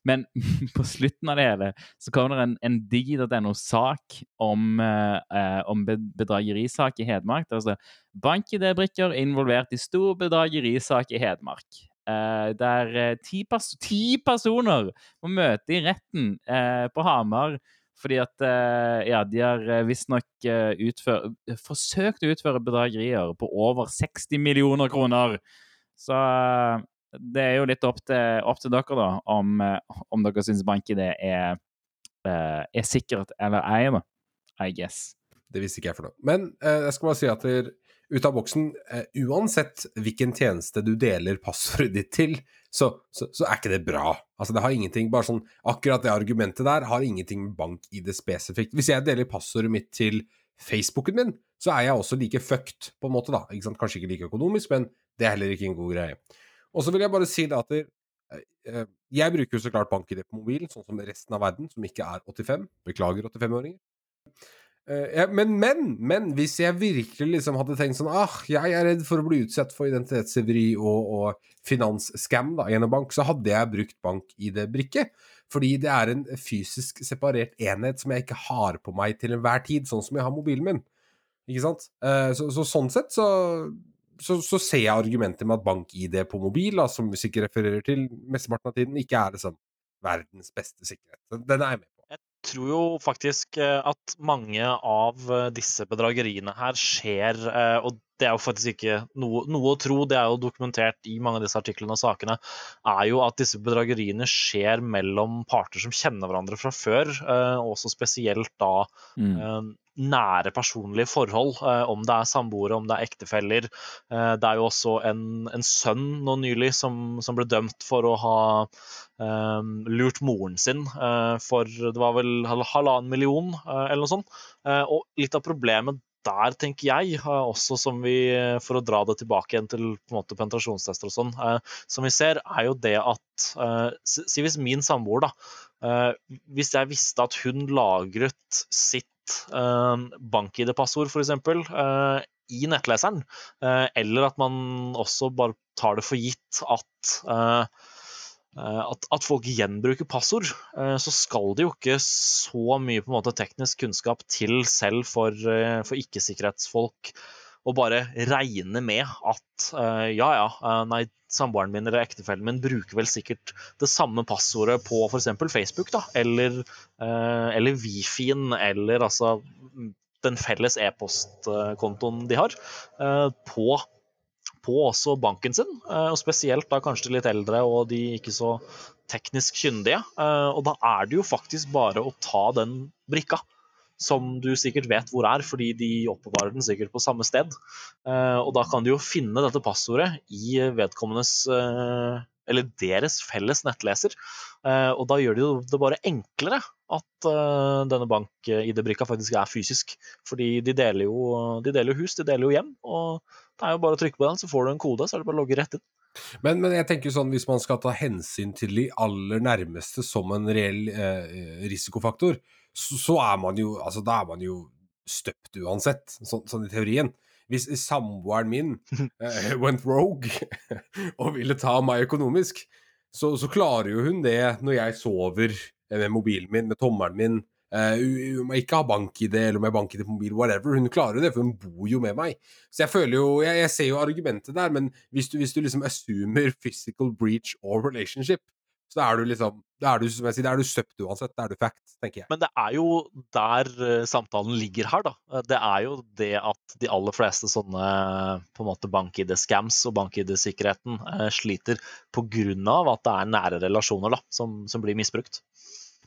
Men [LAUGHS] på slutten av det hele så kommer det en, en digi.no-sak om, eh, om bedragerisak i Hedmark. Står BankID-brikker involvert i stor bedragerisak i Hedmark. Eh, der eh, ti, pers ti personer må møte i retten eh, på Hamar fordi at eh, ja, de har eh, visstnok uh, forsøkt å utføre bedragerier på over 60 millioner kroner. Så eh, det er jo litt opp til, opp til dere, da, om, eh, om dere syns BankID er, eh, er sikkert eller ei, da. I guess. Det visste ikke jeg for noe. Men eh, jeg skal bare si at der, ut av boksen, eh, uansett hvilken tjeneste du deler passordet ditt til, så, så, så er ikke det bra. Altså det har ingenting, bare sånn, Akkurat det argumentet der har ingenting med bank-ID spesifikt. Hvis jeg deler passordet mitt til Facebooken min, så er jeg også like fucked, på en måte, da. Ikke sant? Kanskje ikke like økonomisk, men det er heller ikke en god greie. Og så vil jeg bare si det at det, eh, jeg bruker jo så klart bank-ID på mobilen, sånn som resten av verden, som ikke er 85. Beklager, 85-åringer. Eh, men, men, men hvis jeg virkelig liksom hadde tenkt sånn ah, jeg er redd for å bli utsatt for identitetstyveri og, og finansskam da, gjennom bank, så hadde jeg brukt bank-ID-brikke. Fordi det er en fysisk separert enhet som jeg ikke har på meg til enhver tid, sånn som jeg har mobilen min. Ikke sant? Eh, så, så sånn sett så, så, så ser jeg argumentet med at bank-ID på mobil, da, som vi sikkert refererer til mesteparten av tiden, ikke er liksom verdens beste sikkerhet. Den er jeg med på. Tror jo faktisk eh, at mange av eh, disse bedrageriene her skjer, eh, og det er jo faktisk ikke noe, noe å tro, det er jo dokumentert i mange av disse artiklene og sakene, er jo at disse bedrageriene skjer mellom parter som kjenner hverandre fra før, eh, og også spesielt da Mm. eh, nære personlige forhold, eh, om det er samboere, om det er ektefeller. Det er jo også en, en sønn nå nylig som, som ble dømt for å ha um, lurt moren sin for det var vel halvannen million, eller noe sånt. Og litt av problemet der, tenker jeg, eh, også som vi, for å dra det tilbake igjen til på en måte penetrasjonstester og sånn, eh, som vi ser, er jo det at eh, Si hvis min samboer, da, eh, hvis jeg visste at hun lagret sitt bank-ID-passord, f.eks., i nettleseren, eh, eller at man også bare tar det for gitt at eh, eh, at, at folk gjenbruker passord, eh, så skal det jo ikke så mye på en måte teknisk kunnskap til selv for, eh, for ikke-sikkerhetsfolk å bare regne med at eh, ja, ja, eh, nei, samboeren min eller ektefellen min bruker vel sikkert det samme passordet på f.eks. Facebook, da, eller, eh, eller Wifien, eller altså den felles e-postkontoen de har, eh, på på også banken sin, eh, og spesielt da kanskje litt eldre og de ikke så teknisk kyndige. Eh, Og da er det jo faktisk bare å ta den brikka, som du sikkert vet hvor er, fordi de oppbevarer den sikkert på samme sted. Eh, Og da kan du jo finne dette passordet i vedkommendes eller deres felles nettleser. Og da gjør det jo det bare enklere at denne bank-ID-brikka faktisk er fysisk. Fordi de deler, jo, de deler jo hus, de deler jo hjem. og det er jo bare å trykke på den, så får du en kode, så er det bare å logge rett inn. Men, men jeg tenker sånn, hvis man skal ta hensyn til de aller nærmeste som en reell eh, risikofaktor, så, så er man jo altså da er man jo støpt uansett, sånn, sånn i teorien. Hvis samboeren min [LAUGHS] eh, went rogue [LAUGHS] og ville ta meg økonomisk, så, så klarer jo hun det når jeg sover med mobilen min, med tommelen min. Eh, om jeg ikke har bank-ID eller om jeg har bank-ID på mobil, whatever. Hun klarer det, for hun bor jo med meg. Så jeg føler jo, jeg, jeg ser jo argumentet der, men hvis du, hvis du liksom assumer physical breach or relationship, så er du liksom Da er du, som jeg sier, da er du søpt uansett. Da er du fact, tenker jeg. Men det er jo der eh, samtalen ligger her, da. Eh, Det er jo det at de aller fleste sånne på en måte bank-ID-scams og bank-ID-sikkerheten eh, sliter av at det er nære relasjoner da, som, som blir misbrukt.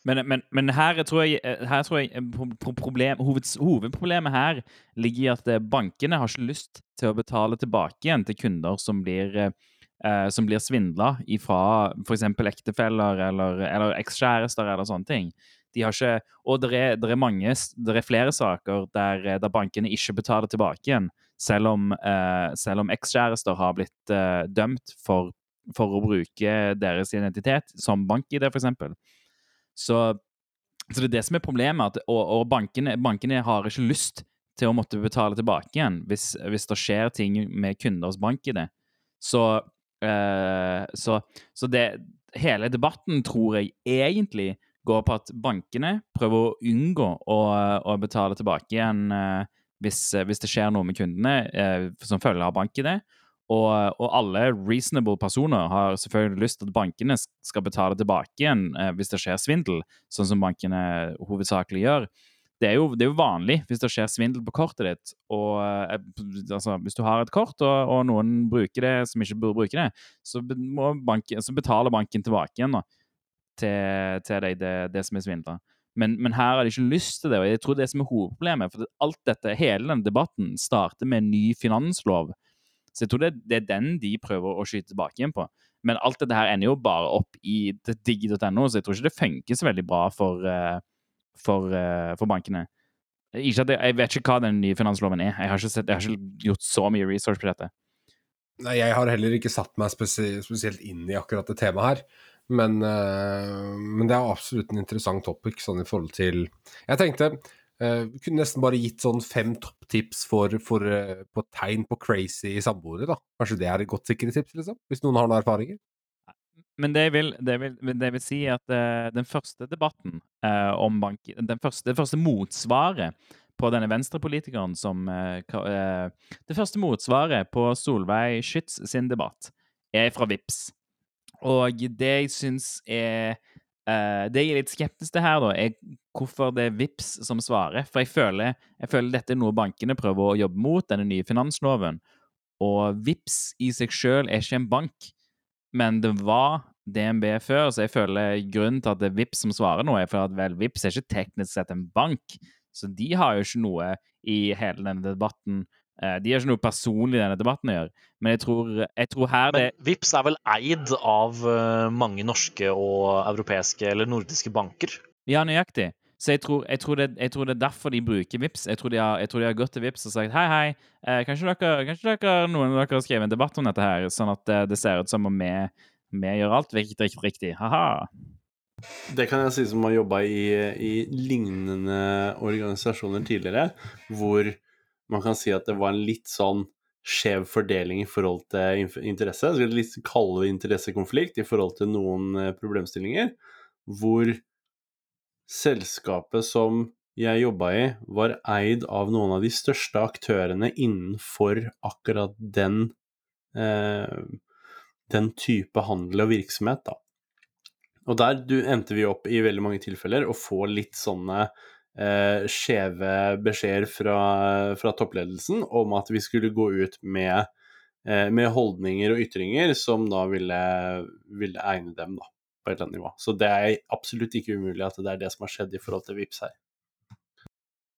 Men, men, men her tror jeg, eh, her tror jeg eh, pro- pro- problem, hoveds, hovedproblemet her ligger i at eh, bankene har ikke lyst til å betale tilbake igjen til kunder som blir, eh, blir svindla fra f.eks. ektefeller eller, eller ekskjærester eller sånne ting. De har ikke, og det er, det er mange, det er flere saker der, der bankene ikke betaler tilbake igjen, selv om, eh, selv om ekskjærester har blitt eh, dømt for, for å bruke deres identitet som bank-ID, f.eks. Så, så det er det som er problemet. At, og og bankene, bankene har ikke lyst til å måtte betale tilbake igjen hvis, hvis det skjer ting med kunders bank-ID. Så, eh, så, så det, hele debatten tror jeg egentlig går på at bankene prøver å unngå å, å betale tilbake igjen eh, hvis, hvis det skjer noe med kundene eh, som følge av bank-ID. Og, og alle reasonable personer har selvfølgelig lyst til at bankene skal betale tilbake igjen eh, hvis det skjer svindel, sånn som bankene hovedsakelig gjør. Det er, jo, det er jo vanlig hvis det skjer svindel på kortet ditt. Og, eh, altså, hvis du har et kort, og, og noen bruker det som ikke burde bruke det, så, banken, så betaler banken tilbake igjen da, til, til deg det, det som er svindla. Men, men her har de ikke lyst til det, og jeg tror det som er hovedproblemet. For alt dette, hele denne debatten starter med en ny finanslov. Så jeg tror det, det er den de prøver å skyte tilbake igjen på. Men alt dette her ender jo bare opp i digg.no, så jeg tror ikke det funker så veldig bra for, eh, for, eh, for bankene. Ikke at jeg, vet ikke hva den nye finansloven er. Jeg har, sett, jeg har ikke gjort så mye research på dette. Nei, jeg har heller ikke satt meg spesielt inn i akkurat det temaet her. Men, eh, men det er absolutt en interessant topic sånn i forhold til Jeg tenkte eh, vi kunne nesten bare gitt sånn fem topptips for, for, uh, på tegn på crazy samboere, da. Kanskje det er et godt sikkerhetstips, liksom? Hvis noen har noen erfaringer? Men det vil, det vil, det vil si, at uh, den første debatten eh, om bank... Den første, det første motsvaret på denne venstrepolitikeren som eh, eh, Det første motsvaret på Solveig Schytz sin debatt er fra VIPS. Og det jeg syns er eh, Det jeg er litt skeptisk til her, da, er hvorfor det er VIPS som svarer. For jeg føler, jeg føler dette er noe bankene prøver å jobbe mot, denne nye finansloven. Og VIPS i seg sjøl er ikke en bank men det var DNB før, så jeg føler grunnen til at det er VIPS som svarer nå, er for at vel, VIPS er ikke teknisk sett en bank, så de har jo ikke noe i hele denne debatten De har ikke noe personlig i denne debatten å gjøre, men jeg tror, jeg tror her det Men Vips er vel eid av eh, mange norske og europeiske eller nordiske banker? Ja, nøyaktig. Så jeg tror, jeg, tror det, jeg tror det er derfor de bruker Vips. Jeg tror de har, jeg tror de har gått til Vips og sagt hei, hei, eh, kanskje, dere, kanskje dere, noen av dere har skrevet en debatt om dette her, sånn at eh, det ser ut som om vi, vi gjør alt riktig, riktig, riktig. Ha-ha. Det kan jeg si som har jobba i, i lignende organisasjoner tidligere, hvor man kan si at det var en litt sånn skjev fordeling i forhold til interesse. Jeg skal litt kalle det interessekonflikt i forhold til noen eh, problemstillinger, hvor selskapet som jeg jobba i, var eid av noen av de største aktørene innenfor akkurat den eh, den type handel og virksomhet, da. Og der endte vi opp i veldig mange tilfeller å få litt sånne eh, skjeve beskjeder fra, fra toppledelsen om at vi skulle gå ut med, eh, med holdninger og ytringer som da ville, ville egne dem, da, på et eller annet nivå. Så det er absolutt ikke umulig at det er det som har skjedd i forhold til VIPS her.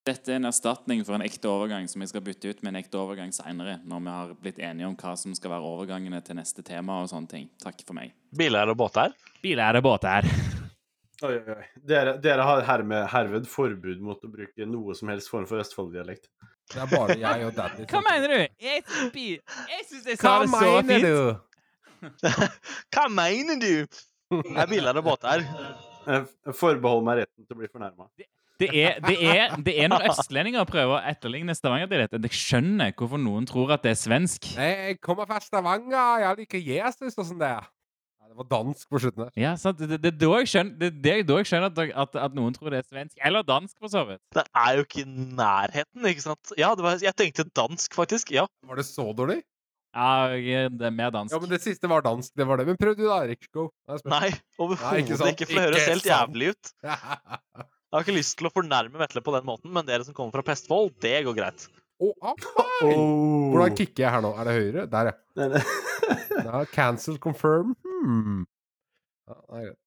Dette er en erstatning for en ekte overgang som jeg skal bytte ut med en ekte overgang seinere, når vi har blitt enige om hva som skal være overgangene til neste tema og sånne ting. Takk for meg. Biler og båter? Biler og båter. Oi, oi, oi. Dere, dere har hermed, herved forbud mot å bruke noe som helst form for Østfold-dialekt. Det er bare jeg og Daddy. Hva mener du? Jeg, jeg syns jeg sa det så fint. du? [LAUGHS] Hva mener du? Jeg er biler og båter. Jeg forbeholder meg retten til å bli fornærma. Det er, det, er, det er når østlendinger prøver å etterligne Stavanger-dialekt. Jeg skjønner hvorfor noen tror at det er svensk. Jeg kommer fra Stavanger, jeg liker Jesus og sånn der. Det var dansk på slutten der. Ja, sant? Det, det, jeg skjønner, det, det er da jeg skjønner at, at, at noen tror det er svensk. Eller dansk, for så vidt. Det er jo ikke i nærheten, ikke sant? Ja, det var, jeg tenkte dansk, faktisk. Ja. Var det så dårlig? Ja, det er mer dansk. Ja, men det siste var dansk, det var det. Men prøv du da, Erik. Go. Er. Nei, Nei, overhodet ikke ikke, for det høres helt sant. jævlig ut. [LAUGHS] Jeg har ikke lyst til å fornærme Vetle på den måten, men dere som kommer fra Pestfold, det går greit. Å, ah! Oh. Hvordan kicker jeg her nå? Er det høyre? Der, ja. Nei, nei. ja cancel, confirm. Hmm. Ja, det er greit.